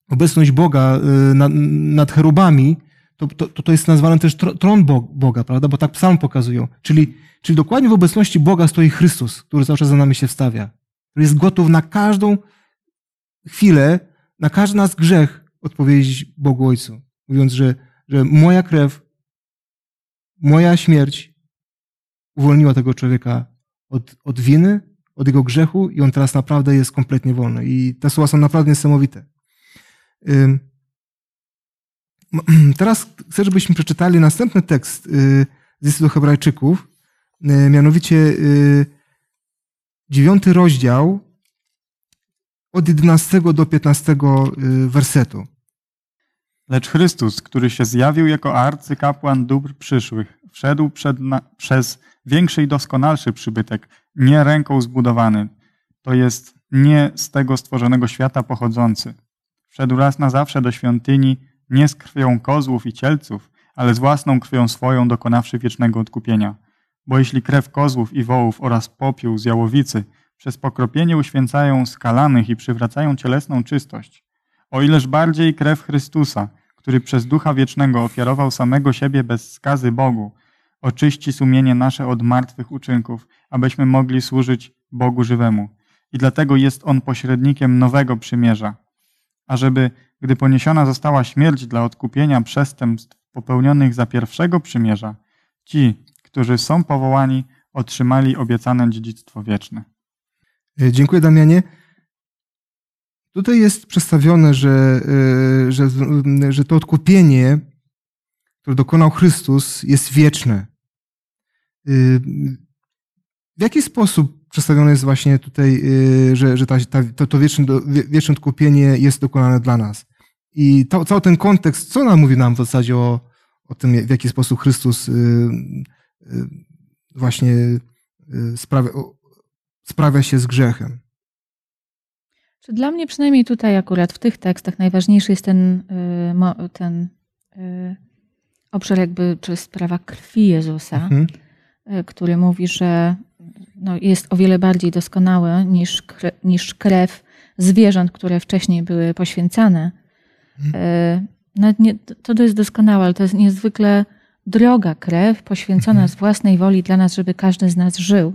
obecność Boga y, nad, nad cherubami, to, to, to jest nazwane też tron Boga, prawda? Bo tak psalm pokazują. Czyli, czyli dokładnie w obecności Boga stoi Chrystus, który czas za nami się wstawia. Który jest gotów na każdą chwilę, na każdy nas grzech odpowiedzieć Bogu Ojcu. Mówiąc, że, że moja krew, moja śmierć uwolniła tego człowieka od, od winy, od jego grzechu i on teraz naprawdę jest kompletnie wolny. I te słowa są naprawdę niesamowite. Teraz chcę, żebyśmy przeczytali następny tekst y, z listu do Hebrajczyków, y, mianowicie y, dziewiąty rozdział od 11 do 15 wersetu. Lecz Chrystus, który się zjawił jako arcykapłan dóbr przyszłych, wszedł na, przez większy i doskonalszy przybytek, nie ręką zbudowany, to jest nie z tego stworzonego świata pochodzący. Wszedł raz na zawsze do świątyni, nie z krwią kozłów i cielców, ale z własną krwią swoją dokonawszy wiecznego odkupienia. Bo jeśli krew kozłów i wołów oraz popiół z jałowicy przez pokropienie uświęcają skalanych i przywracają cielesną czystość, o ileż bardziej krew Chrystusa, który przez Ducha Wiecznego ofiarował samego siebie bez skazy Bogu, oczyści sumienie nasze od martwych uczynków, abyśmy mogli służyć Bogu żywemu. I dlatego jest On pośrednikiem nowego przymierza, ażeby gdy poniesiona została śmierć dla odkupienia przestępstw popełnionych za pierwszego przymierza, ci, którzy są powołani, otrzymali obiecane dziedzictwo wieczne. E, dziękuję, Damianie. Tutaj jest przedstawione, że, e, że, że to odkupienie, które dokonał Chrystus, jest wieczne. W jaki sposób przedstawione jest właśnie tutaj, że, że ta, to, to wieczne, wieczne odkupienie jest dokonane dla nas? I to, cały ten kontekst, co nam mówi nam w zasadzie o, o tym, w jaki sposób Chrystus y, y, właśnie y, sprawia, sprawia się z grzechem. Czy dla mnie przynajmniej tutaj akurat w tych tekstach najważniejszy jest ten, ten obszar jakby, czy sprawa krwi Jezusa, mhm. który mówi, że no jest o wiele bardziej doskonały niż, niż krew zwierząt, które wcześniej były poświęcane. Nawet nie, to jest doskonałe, ale to jest niezwykle droga krew, poświęcona z własnej woli dla nas, żeby każdy z nas żył.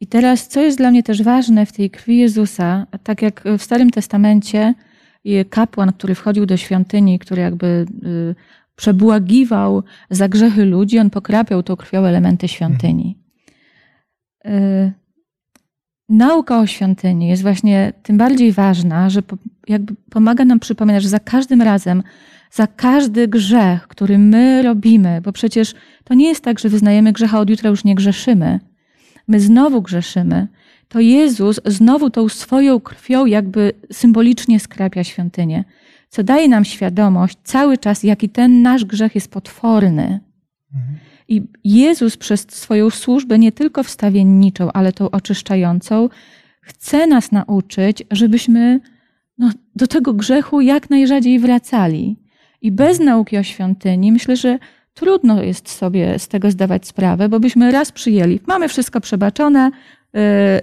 I teraz, co jest dla mnie też ważne w tej krwi Jezusa, tak jak w Starym Testamencie kapłan, który wchodził do świątyni, który jakby y, przebłagiwał za grzechy ludzi, on pokrapiał tą krwią elementy świątyni. Y, nauka o świątyni jest właśnie tym bardziej ważna, że jakby pomaga nam przypominać, że za każdym razem, za każdy grzech, który my robimy, bo przecież to nie jest tak, że wyznajemy grzecha, od jutra już nie grzeszymy. My znowu grzeszymy. To Jezus znowu tą swoją krwią jakby symbolicznie skrapia świątynię, co daje nam świadomość cały czas, jaki ten nasz grzech jest potworny. Mhm I Jezus przez swoją służbę, nie tylko wstawienniczą, ale tą oczyszczającą, chce nas nauczyć, żebyśmy no, do tego grzechu jak najrzadziej wracali. I bez nauki o świątyni myślę, że trudno jest sobie z tego zdawać sprawę, bo byśmy raz przyjęli, mamy wszystko przebaczone,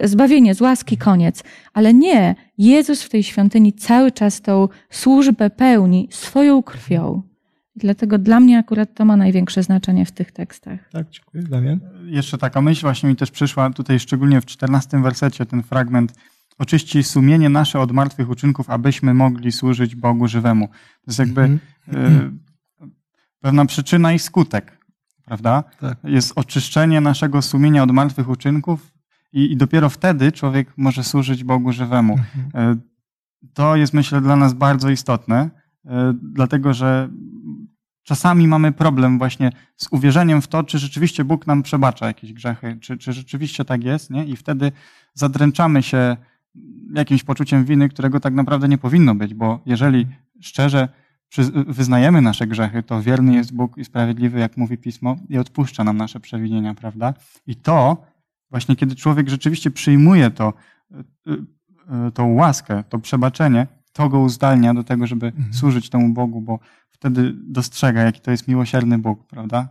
yy, zbawienie z łaski, koniec. Ale nie, Jezus w tej świątyni cały czas tą służbę pełni swoją krwią. I dlatego dla mnie akurat to ma największe znaczenie w tych tekstach. Tak, dziękuję. Damian? Jeszcze taka myśl właśnie mi też przyszła tutaj, szczególnie w 14 wersecie, ten fragment oczyści sumienie nasze od martwych uczynków, abyśmy mogli służyć Bogu żywemu. To jest jakby Mhm. y, pewna przyczyna i skutek, prawda? Tak. Jest oczyszczenie naszego sumienia od martwych uczynków i, i dopiero wtedy człowiek może służyć Bogu żywemu. Mhm. E, To jest, myślę, dla nas bardzo istotne, e, dlatego że czasami mamy problem właśnie z uwierzeniem w to, czy rzeczywiście Bóg nam przebacza jakieś grzechy, czy, czy rzeczywiście tak jest, nie? I wtedy zadręczamy się jakimś poczuciem winy, którego tak naprawdę nie powinno być, bo jeżeli szczerze wyznajemy nasze grzechy, to wierny jest Bóg i sprawiedliwy, jak mówi Pismo, i odpuszcza nam nasze przewinienia, prawda? I to właśnie kiedy człowiek rzeczywiście przyjmuje to, y, y, tą łaskę, to przebaczenie, to go uzdalnia do tego, żeby Mhm. służyć temu Bogu, bo wtedy dostrzega, jaki to jest miłosierny Bóg, prawda?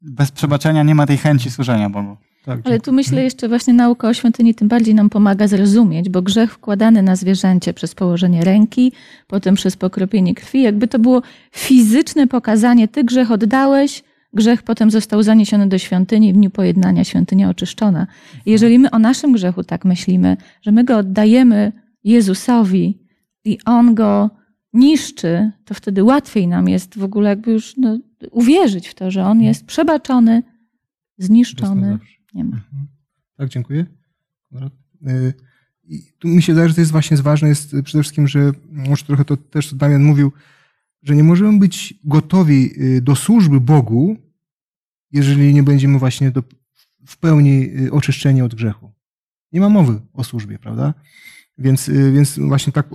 Bez przebaczenia nie ma tej chęci służenia Bogu. Tak, Ale tu myślę jeszcze właśnie nauka o świątyni tym bardziej nam pomaga zrozumieć, bo grzech wkładany na zwierzęcie przez położenie ręki, potem przez pokropienie krwi, jakby to było fizyczne pokazanie, ty grzech oddałeś, grzech potem został zaniesiony do świątyni i w dniu pojednania świątynia oczyszczona. I jeżeli my o naszym grzechu tak myślimy, że my go oddajemy Jezusowi i On go niszczy, to wtedy łatwiej nam jest w ogóle jakby już no, uwierzyć w to, że On jest przebaczony, zniszczony. Nie ma. Mhm. Tak, dziękuję. Y, I tu mi się wydaje, że to jest właśnie ważne, jest przede wszystkim, że może trochę to też Damian mówił, że nie możemy być gotowi y, do służby Bogu, jeżeli nie będziemy właśnie do, w pełni y, oczyszczeni od grzechu. Nie ma mowy o służbie, prawda? Więc, y, więc właśnie tak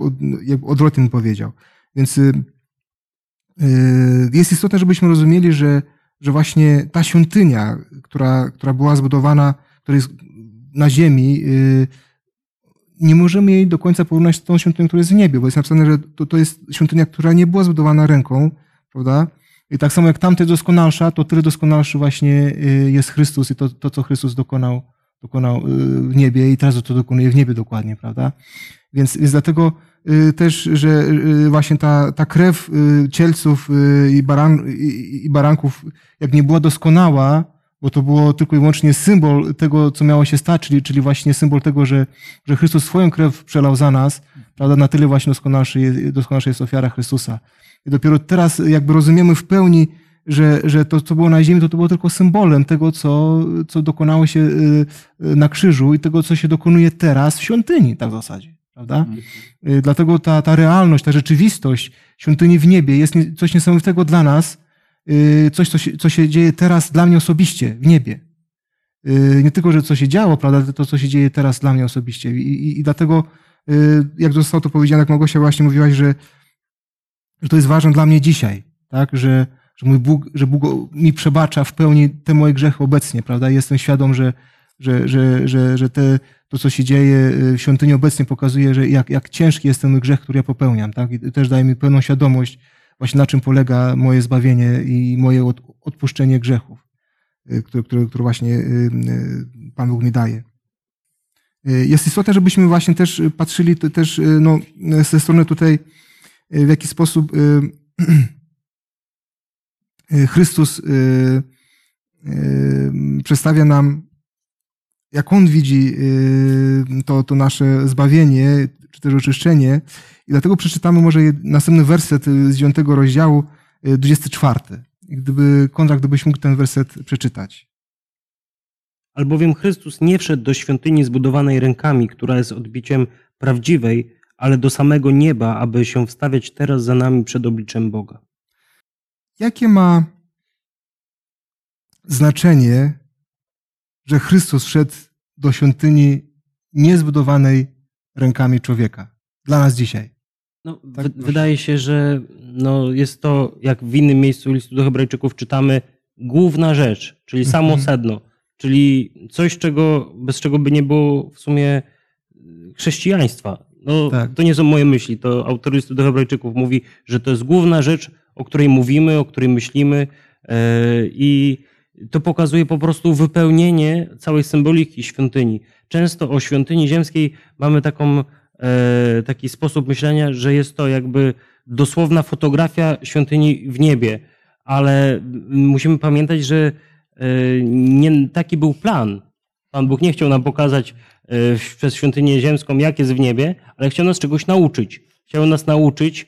odwrotnie bym powiedział. Więc y, y, jest istotne, żebyśmy rozumieli, że, że właśnie ta świątynia, która, która była zbudowana, która jest na ziemi, nie możemy jej do końca porównać z tą świątynią, która jest w niebie, bo jest napisane, że to, to jest świątynia, która nie była zbudowana ręką, prawda? I tak samo jak tamte doskonalsza, to tyle doskonalszy właśnie jest Chrystus i to, to co Chrystus dokonał, dokonał y, w niebie i teraz to dokonuje w niebie dokładnie, prawda? Więc, więc dlatego y, też, że y, właśnie ta, ta krew cielców i, baran, i baranków, jak nie była doskonała, bo to było tylko i wyłącznie symbol tego, co miało się stać, czyli, czyli właśnie symbol tego, że, że Chrystus swoją krew przelał za nas, prawda? Na tyle właśnie doskonalszy jest, doskonalsza jest ofiara Chrystusa. I dopiero teraz jakby rozumiemy w pełni, że, że to, co było na ziemi, to, to było tylko symbolem tego, co, co dokonało się y, y, na krzyżu i tego, co się dokonuje teraz w świątyni, tak w zasadzie, prawda? Y, Dlatego ta, ta realność, ta rzeczywistość świątyni w niebie jest coś niesamowitego dla nas, coś, co się, co się dzieje teraz dla mnie osobiście w niebie. Nie tylko, że co się działo, prawda, ale to, co się dzieje teraz dla mnie osobiście. I, i, i dlatego, jak zostało to powiedziane, jak Małgosia właśnie mówiłaś, że, że to jest ważne dla mnie dzisiaj, tak, że, że mój Bóg, że Bóg mi przebacza w pełni te moje grzechy obecnie, prawda, jestem świadom, że, że, że, że, że te, to, co się dzieje y, w świątyni obecnie pokazuje, że jak, jak ciężki jest ten grzech, który ja popełniam, tak, i też daje mi pełną świadomość właśnie na czym polega moje zbawienie i moje od, odpuszczenie grzechów, y, które, które, które właśnie y, Pan Bóg mi daje. Jest istotne, żebyśmy właśnie też patrzyli te- też no, ze strony tutaj, w jaki sposób Chrystus y, y, przedstawia nam, jak On widzi y, to, to nasze zbawienie, czy też oczyszczenie. I dlatego przeczytamy może następny werset y, z 9 rozdziału, y, 24. I Gdyby, Konrad, gdybyś mógł ten werset przeczytać. Albowiem Chrystus nie wszedł do świątyni zbudowanej rękami, która jest odbiciem prawdziwej, ale do samego nieba, aby się wstawiać teraz za nami przed obliczem Boga. Jakie ma znaczenie, że Chrystus wszedł do świątyni niezbudowanej rękami człowieka? Dla nas dzisiaj. No, Tak, proszę. wydaje się, że no, jest to, jak w innym miejscu listu do Hebrajczyków czytamy, główna rzecz, czyli samo Mhm. sedno, czyli coś, czego, bez czego by nie było w sumie chrześcijaństwa. No, Tak. To nie są moje myśli, to autor listu do Hebrajczyków mówi, że to jest główna rzecz, o której mówimy, o której myślimy e, i to pokazuje po prostu wypełnienie całej symboliki świątyni. Często o świątyni ziemskiej mamy taką, e, taki sposób myślenia, że jest to jakby dosłowna fotografia świątyni w niebie, ale musimy pamiętać, że e, nie taki był plan. Pan Bóg nie chciał nam pokazać przez świątynię ziemską, jak jest w niebie, ale chciał nas czegoś nauczyć. Chciał nas nauczyć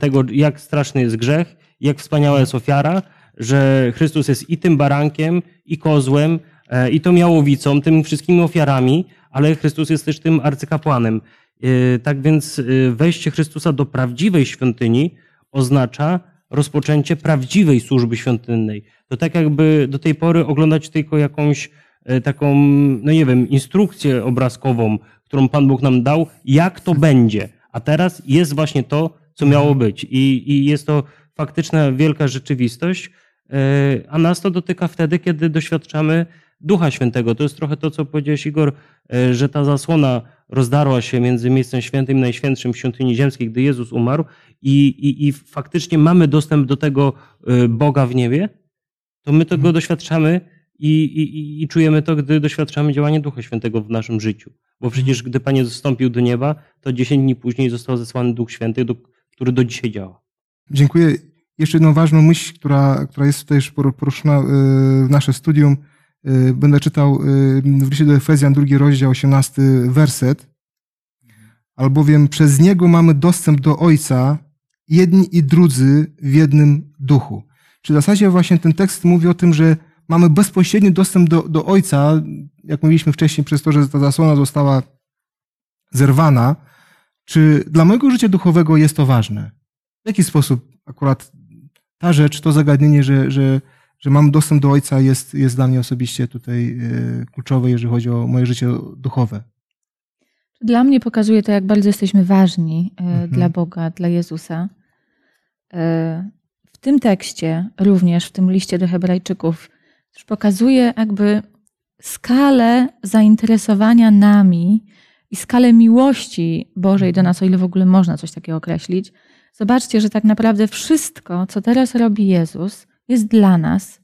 tego, jak straszny jest grzech, jak wspaniała jest ofiara, że Chrystus jest i tym barankiem, i kozłem, e, i tą jałowicą, tymi wszystkimi ofiarami, ale Chrystus jest też tym arcykapłanem. E, Tak więc e, wejście Chrystusa do prawdziwej świątyni oznacza rozpoczęcie prawdziwej służby świątynnej. To tak jakby do tej pory oglądać tylko jakąś e, taką, no nie wiem, instrukcję obrazkową, którą Pan Bóg nam dał, jak to będzie. A teraz jest właśnie to, co miało być. I, i jest to faktyczna wielka rzeczywistość, e, a nas to dotyka wtedy, kiedy doświadczamy Ducha Świętego. To jest trochę to, co powiedziałeś Igor, e, że ta zasłona rozdarła się między miejscem świętym i najświętszym w świątyni ziemskiej, gdy Jezus umarł i, i, i faktycznie mamy dostęp do tego e, Boga w niebie, to my tego doświadczamy i, i, i czujemy to, gdy doświadczamy działania Ducha Świętego w naszym życiu. Bo przecież gdy Pan Jezus zstąpił do nieba, to 10 dni później został zesłany Duch Święty, do, który do dzisiaj działa. Dziękuję. Jeszcze jedną ważną myśl, która, która jest tutaj już por- poruszona y, w nasze studium. Y, Będę czytał y, w liście do Efezjan, drugi rozdział, 18 werset. Albowiem przez Niego mamy dostęp do Ojca, jedni i drudzy w jednym duchu. Czy w zasadzie właśnie ten tekst mówi o tym, że mamy bezpośredni dostęp do, do Ojca, jak mówiliśmy wcześniej, przez to, że ta zasłona została zerwana. Czy dla mojego życia duchowego jest to ważne? W jaki sposób akurat ta rzecz, to zagadnienie, że, że, że mam dostęp do Ojca jest, jest dla mnie osobiście tutaj e, kluczowe, jeżeli chodzi o moje życie duchowe. Dla mnie pokazuje to, jak bardzo jesteśmy ważni e, Mhm. dla Boga, dla Jezusa. E, W tym tekście, również w tym liście do Hebrajczyków, pokazuje jakby skalę zainteresowania nami i skalę miłości Bożej do nas, o ile w ogóle można coś takiego określić. Zobaczcie, że tak naprawdę wszystko, co teraz robi Jezus, jest dla nas.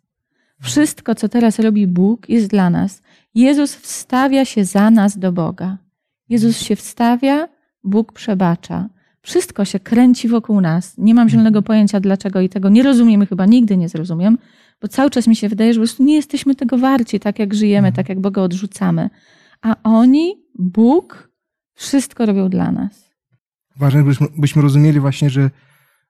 Wszystko, co teraz robi Bóg, jest dla nas. Jezus wstawia się za nas do Boga. Jezus się wstawia, Bóg przebacza. Wszystko się kręci wokół nas. Nie mam zielonego pojęcia dlaczego i tego nie rozumiem i chyba nigdy nie zrozumiem, bo cały czas mi się wydaje, że po prostu nie jesteśmy tego warci, tak jak żyjemy, tak jak Boga odrzucamy. A oni, Bóg, wszystko robią dla nas. Ważne, byśmy, byśmy rozumieli właśnie, że,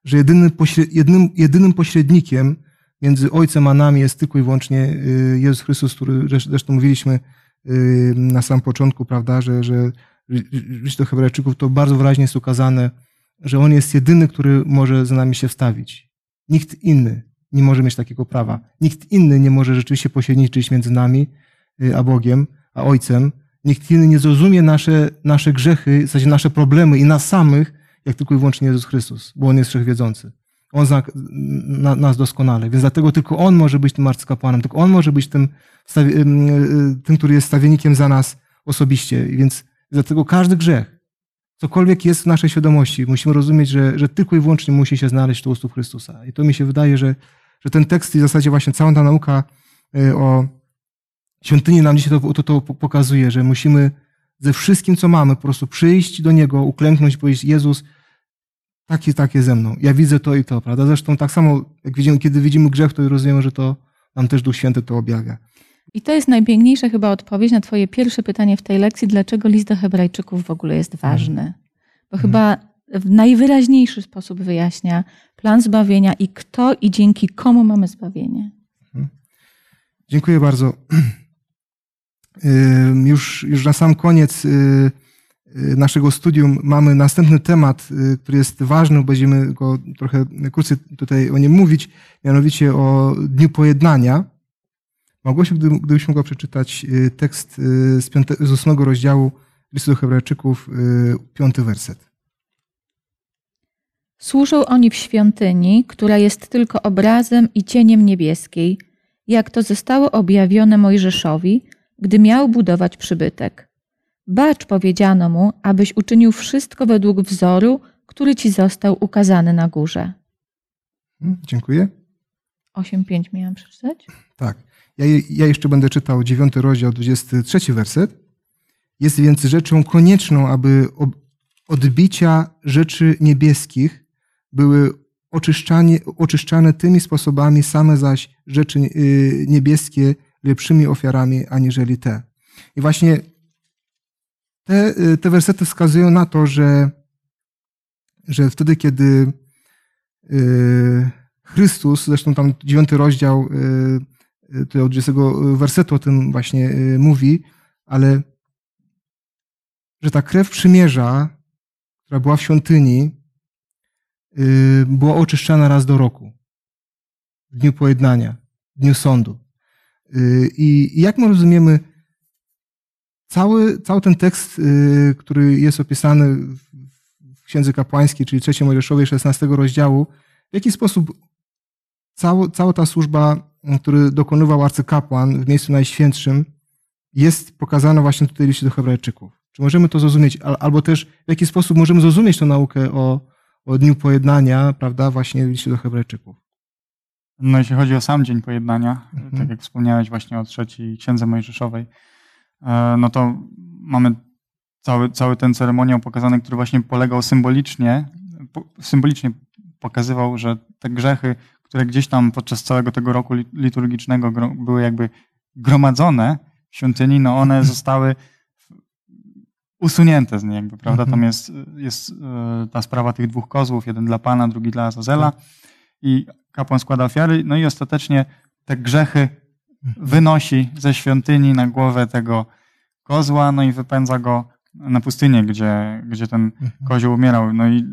że jedynym, pośre, jedynym, jedynym pośrednikiem między Ojcem a nami jest tylko i wyłącznie y, Jezus Chrystus, który zresz- zresztą mówiliśmy y, na samym początku, prawda, że, że liść do Hebrajczyków to bardzo wyraźnie jest ukazane, że On jest jedyny, który może za nami się wstawić. Nikt inny nie może mieć takiego prawa. Nikt inny nie może rzeczywiście pośredniczyć między nami y, a Bogiem, a Ojcem. Nikt inny nie zrozumie nasze, nasze grzechy, w zasadzie nasze problemy i nas samych, jak tylko i wyłącznie Jezus Chrystus, bo On jest wszechwiedzący. On zna na, nas doskonale, więc dlatego tylko On może być tym arcykapłanem, tylko On może być tym, y, tym który jest stawiennikiem za nas osobiście. Więc dlatego każdy grzech, cokolwiek jest w naszej świadomości, musimy rozumieć, że, że tylko i wyłącznie musi się znaleźć u stóp Chrystusa. I to mi się wydaje, że, że ten tekst i w zasadzie właśnie cała ta nauka y, o świątyni nam dzisiaj to, to, to pokazuje, że musimy ze wszystkim, co mamy, po prostu przyjść do Niego, uklęknąć i powiedzieć, Jezus, taki, takie ze mną. Ja widzę to i to, prawda? Zresztą tak samo, jak widzimy, kiedy widzimy grzech, to rozumiemy, że to nam też Duch Święty to objawia. I to jest najpiękniejsza chyba odpowiedź na Twoje pierwsze pytanie w tej lekcji, dlaczego list do Hebrajczyków w ogóle jest ważny. Bo chyba w najwyraźniejszy sposób wyjaśnia plan zbawienia i kto i dzięki komu mamy zbawienie. Dziękuję bardzo. Już, już na sam koniec y, y, naszego studium mamy następny temat, y, który jest ważny, będziemy go trochę krócej tutaj o nim mówić, mianowicie o Dniu Pojednania. Małgosiu, gdy, gdybyś mogła przeczytać tekst z, piąte, z ósmego rozdziału listu do Hebrajczyków, piąty werset. Służą oni w świątyni, która jest tylko obrazem i cieniem niebieskiej, jak to zostało objawione Mojżeszowi, gdy miał budować przybytek. Bacz powiedziano mu, abyś uczynił wszystko według wzoru, który ci został ukazany na górze. Hmm, Dziękuję. 8.5 miałam przeczytać? Tak. Ja, ja jeszcze będę czytał dziewiąty rozdział, 23 werset. Jest więc rzeczą konieczną, aby odbicia rzeczy niebieskich były oczyszczane tymi sposobami, same zaś rzeczy y, niebieskie lepszymi ofiarami aniżeli te. I właśnie te, y, te wersety wskazują na to, że, że wtedy, kiedy y, Chrystus, zresztą tam dziewiąty rozdział y, tutaj od 20 wersetu o tym właśnie mówi, ale że ta krew przymierza, która była w świątyni, była oczyszczana raz do roku, w dniu pojednania, w dniu sądu. Y, I jak my rozumiemy cały, cały ten tekst, y, który jest opisany w Księdze Kapłańskiej, czyli trzeciej Mojżeszowej, 16 rozdziału, w jaki sposób cała, cała ta służba, której dokonywał arcykapłan w miejscu najświętszym, jest pokazana właśnie tutaj liście do Hebrajczyków. Czy możemy to zrozumieć? Albo też w jaki sposób możemy zrozumieć tę naukę o, o Dniu Pojednania, prawda, właśnie liście do Hebrajczyków? No jeśli chodzi o sam Dzień Pojednania, Mhm. tak jak wspomniałeś właśnie o trzeciej Księdze Mojżeszowej, e, no to mamy cały, cały ten ceremoniał pokazany, który właśnie polegał symbolicznie, symbolicznie pokazywał, że te grzechy, które gdzieś tam podczas całego tego roku li- liturgicznego były jakby gromadzone w świątyni, no one zostały usunięte z niej jakby, prawda? Mhm. Tam jest, jest e, ta sprawa tych dwóch kozłów, jeden dla Pana, drugi dla Azazela i kapłan składa ofiary, no i ostatecznie te grzechy wynosi ze świątyni na głowę tego kozła, no i wypędza go na pustynię, gdzie, gdzie ten Mhm. kozioł umierał. No i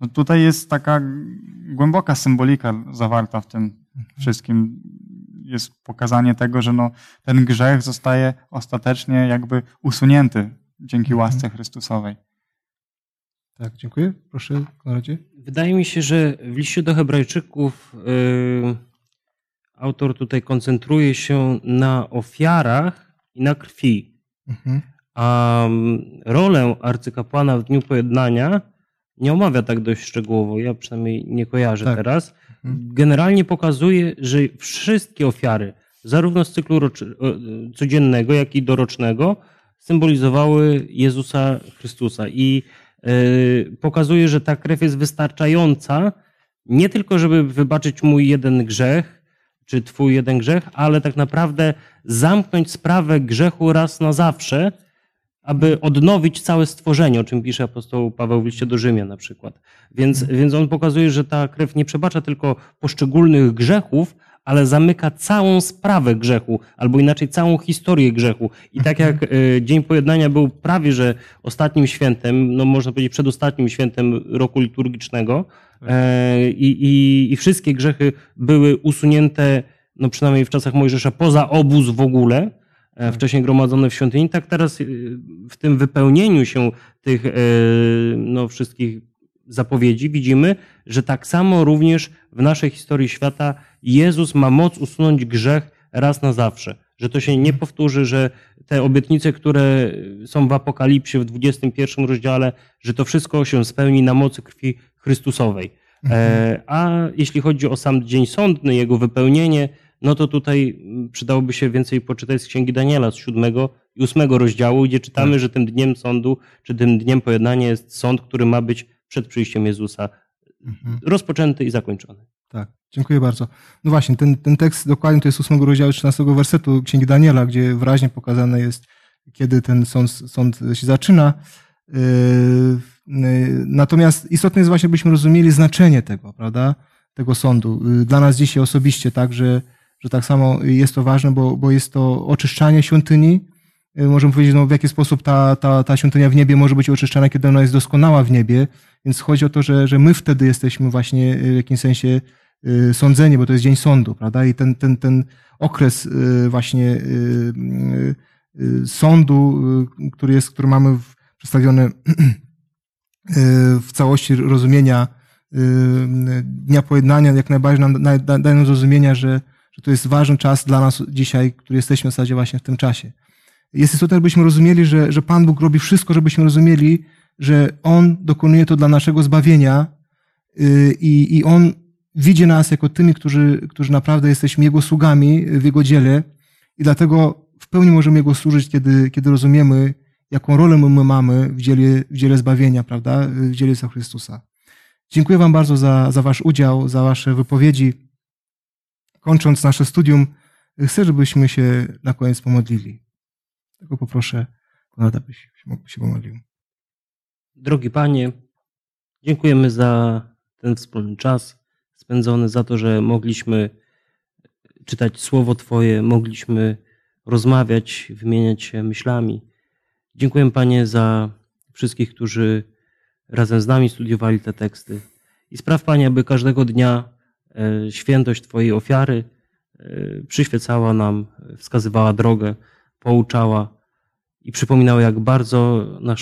no tutaj jest taka głęboka symbolika zawarta w tym wszystkim. Jest pokazanie tego, że no, ten grzech zostaje ostatecznie jakby usunięty dzięki Mhm. łasce Chrystusowej. Tak, dziękuję. Proszę, Konradzie. Wydaje mi się, że w liście do Hebrajczyków y, autor tutaj koncentruje się na ofiarach i na krwi. Mhm. A mm, rolę arcykapłana w Dniu Pojednania nie omawia tak dość szczegółowo. Ja przynajmniej nie kojarzę Tak. teraz. Mhm. Generalnie pokazuje, że wszystkie ofiary, zarówno z cyklu roczy, o, codziennego, jak i dorocznego, symbolizowały Jezusa Chrystusa. I pokazuje, że ta krew jest wystarczająca nie tylko, żeby wybaczyć mój jeden grzech, czy twój jeden grzech, ale tak naprawdę zamknąć sprawę grzechu raz na zawsze, aby odnowić całe stworzenie, o czym pisze apostoł Paweł w liście do Rzymian na przykład. Więc, więc on pokazuje, że ta krew nie przebacza tylko poszczególnych grzechów, ale zamyka całą sprawę grzechu, albo inaczej całą historię grzechu. I tak jak y, Dzień Pojednania był prawie że ostatnim świętem, no można powiedzieć przedostatnim świętem roku liturgicznego e, i, i, i wszystkie grzechy były usunięte, no przynajmniej w czasach Mojżesza, poza obóz w ogóle, e, wcześniej gromadzone w świątyni, tak teraz w tym wypełnieniu się tych e, no, wszystkich zapowiedzi widzimy, że tak samo również w naszej historii świata Jezus ma moc usunąć grzech raz na zawsze. Że to się nie powtórzy, że te obietnice, które są w Apokalipsie w 21 rozdziale, że to wszystko się spełni na mocy krwi Chrystusowej. E, a jeśli chodzi o sam dzień sądny, jego wypełnienie, no to tutaj mm, przydałoby się więcej poczytać z Księgi Daniela z 7 i 8 rozdziału, gdzie czytamy, że tym dniem sądu, czy tym dniem pojednania jest sąd, który ma być przed przyjściem Jezusa Mhm. rozpoczęty i zakończony. Tak, dziękuję bardzo. No właśnie, ten, ten tekst dokładnie to jest 8 rozdziału 13 wersetu Księgi Daniela, gdzie wyraźnie pokazane jest, kiedy ten sąd, sąd się zaczyna. Yy, Natomiast istotne jest właśnie, byśmy rozumieli znaczenie tego, prawda, tego sądu. Yy, Dla nas dzisiaj osobiście, tak, że, że tak samo jest to ważne, bo, bo jest to oczyszczanie świątyni. Yy, Możemy powiedzieć, no, w jaki sposób ta, ta, ta świątynia w niebie może być oczyszczana, kiedy ona jest doskonała w niebie. Więc chodzi o to, że, że my wtedy jesteśmy właśnie yy, w jakimś sensie yy, sądzeni, bo to jest dzień sądu, prawda? I ten, ten, ten okres yy, właśnie sądu, który jest, który mamy przedstawiony w całości rozumienia Dnia Pojednania, jak najbardziej nam da- da- dają zrozumienia, że, że to jest ważny czas dla nas dzisiaj, który jesteśmy w zasadzie właśnie w tym czasie. Jest istotne, żebyśmy rozumieli, że, że Pan Bóg robi wszystko, żebyśmy rozumieli, że On dokonuje to dla naszego zbawienia y, i, i On widzi nas jako tymi, którzy, którzy naprawdę jesteśmy Jego sługami w Jego dziele i dlatego w pełni możemy Jego służyć, kiedy, kiedy rozumiemy, jaką rolę my mamy w dziele, w dziele zbawienia, prawda, w dziele Jezusa Chrystusa. Dziękuję Wam bardzo za, za Wasz udział, za Wasze wypowiedzi. Kończąc nasze studium, chcę, żebyśmy się na koniec pomodlili. Tylko poproszę Konrada, byś się pomodlił. Drogi Panie, dziękujemy za ten wspólny czas spędzony, za to, że mogliśmy czytać Słowo Twoje, mogliśmy rozmawiać, wymieniać się myślami. Dziękuję Panie za wszystkich, którzy razem z nami studiowali te teksty. I spraw Panie, aby każdego dnia e, świętość Twojej ofiary e, przyświecała nam, wskazywała drogę, pouczała i przypominała, jak bardzo, nas,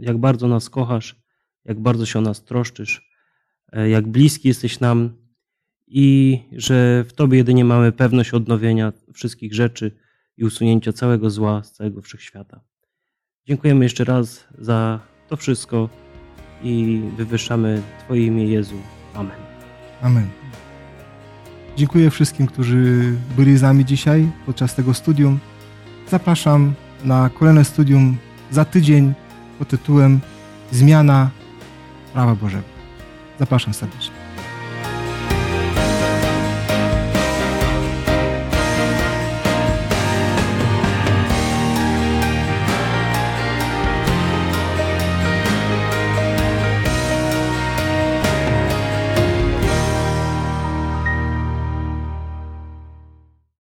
jak bardzo nas kochasz, jak bardzo się o nas troszczysz, e, jak bliski jesteś nam i że w Tobie jedynie mamy pewność odnowienia wszystkich rzeczy i usunięcia całego zła z całego wszechświata. Dziękujemy jeszcze raz za to wszystko i wywyższamy Twoje imię Jezu. Amen. Amen. Dziękuję wszystkim, którzy byli z nami dzisiaj podczas tego studium. Zapraszam na kolejne studium za tydzień pod tytułem Zmiana prawa Bożego. Zapraszam serdecznie.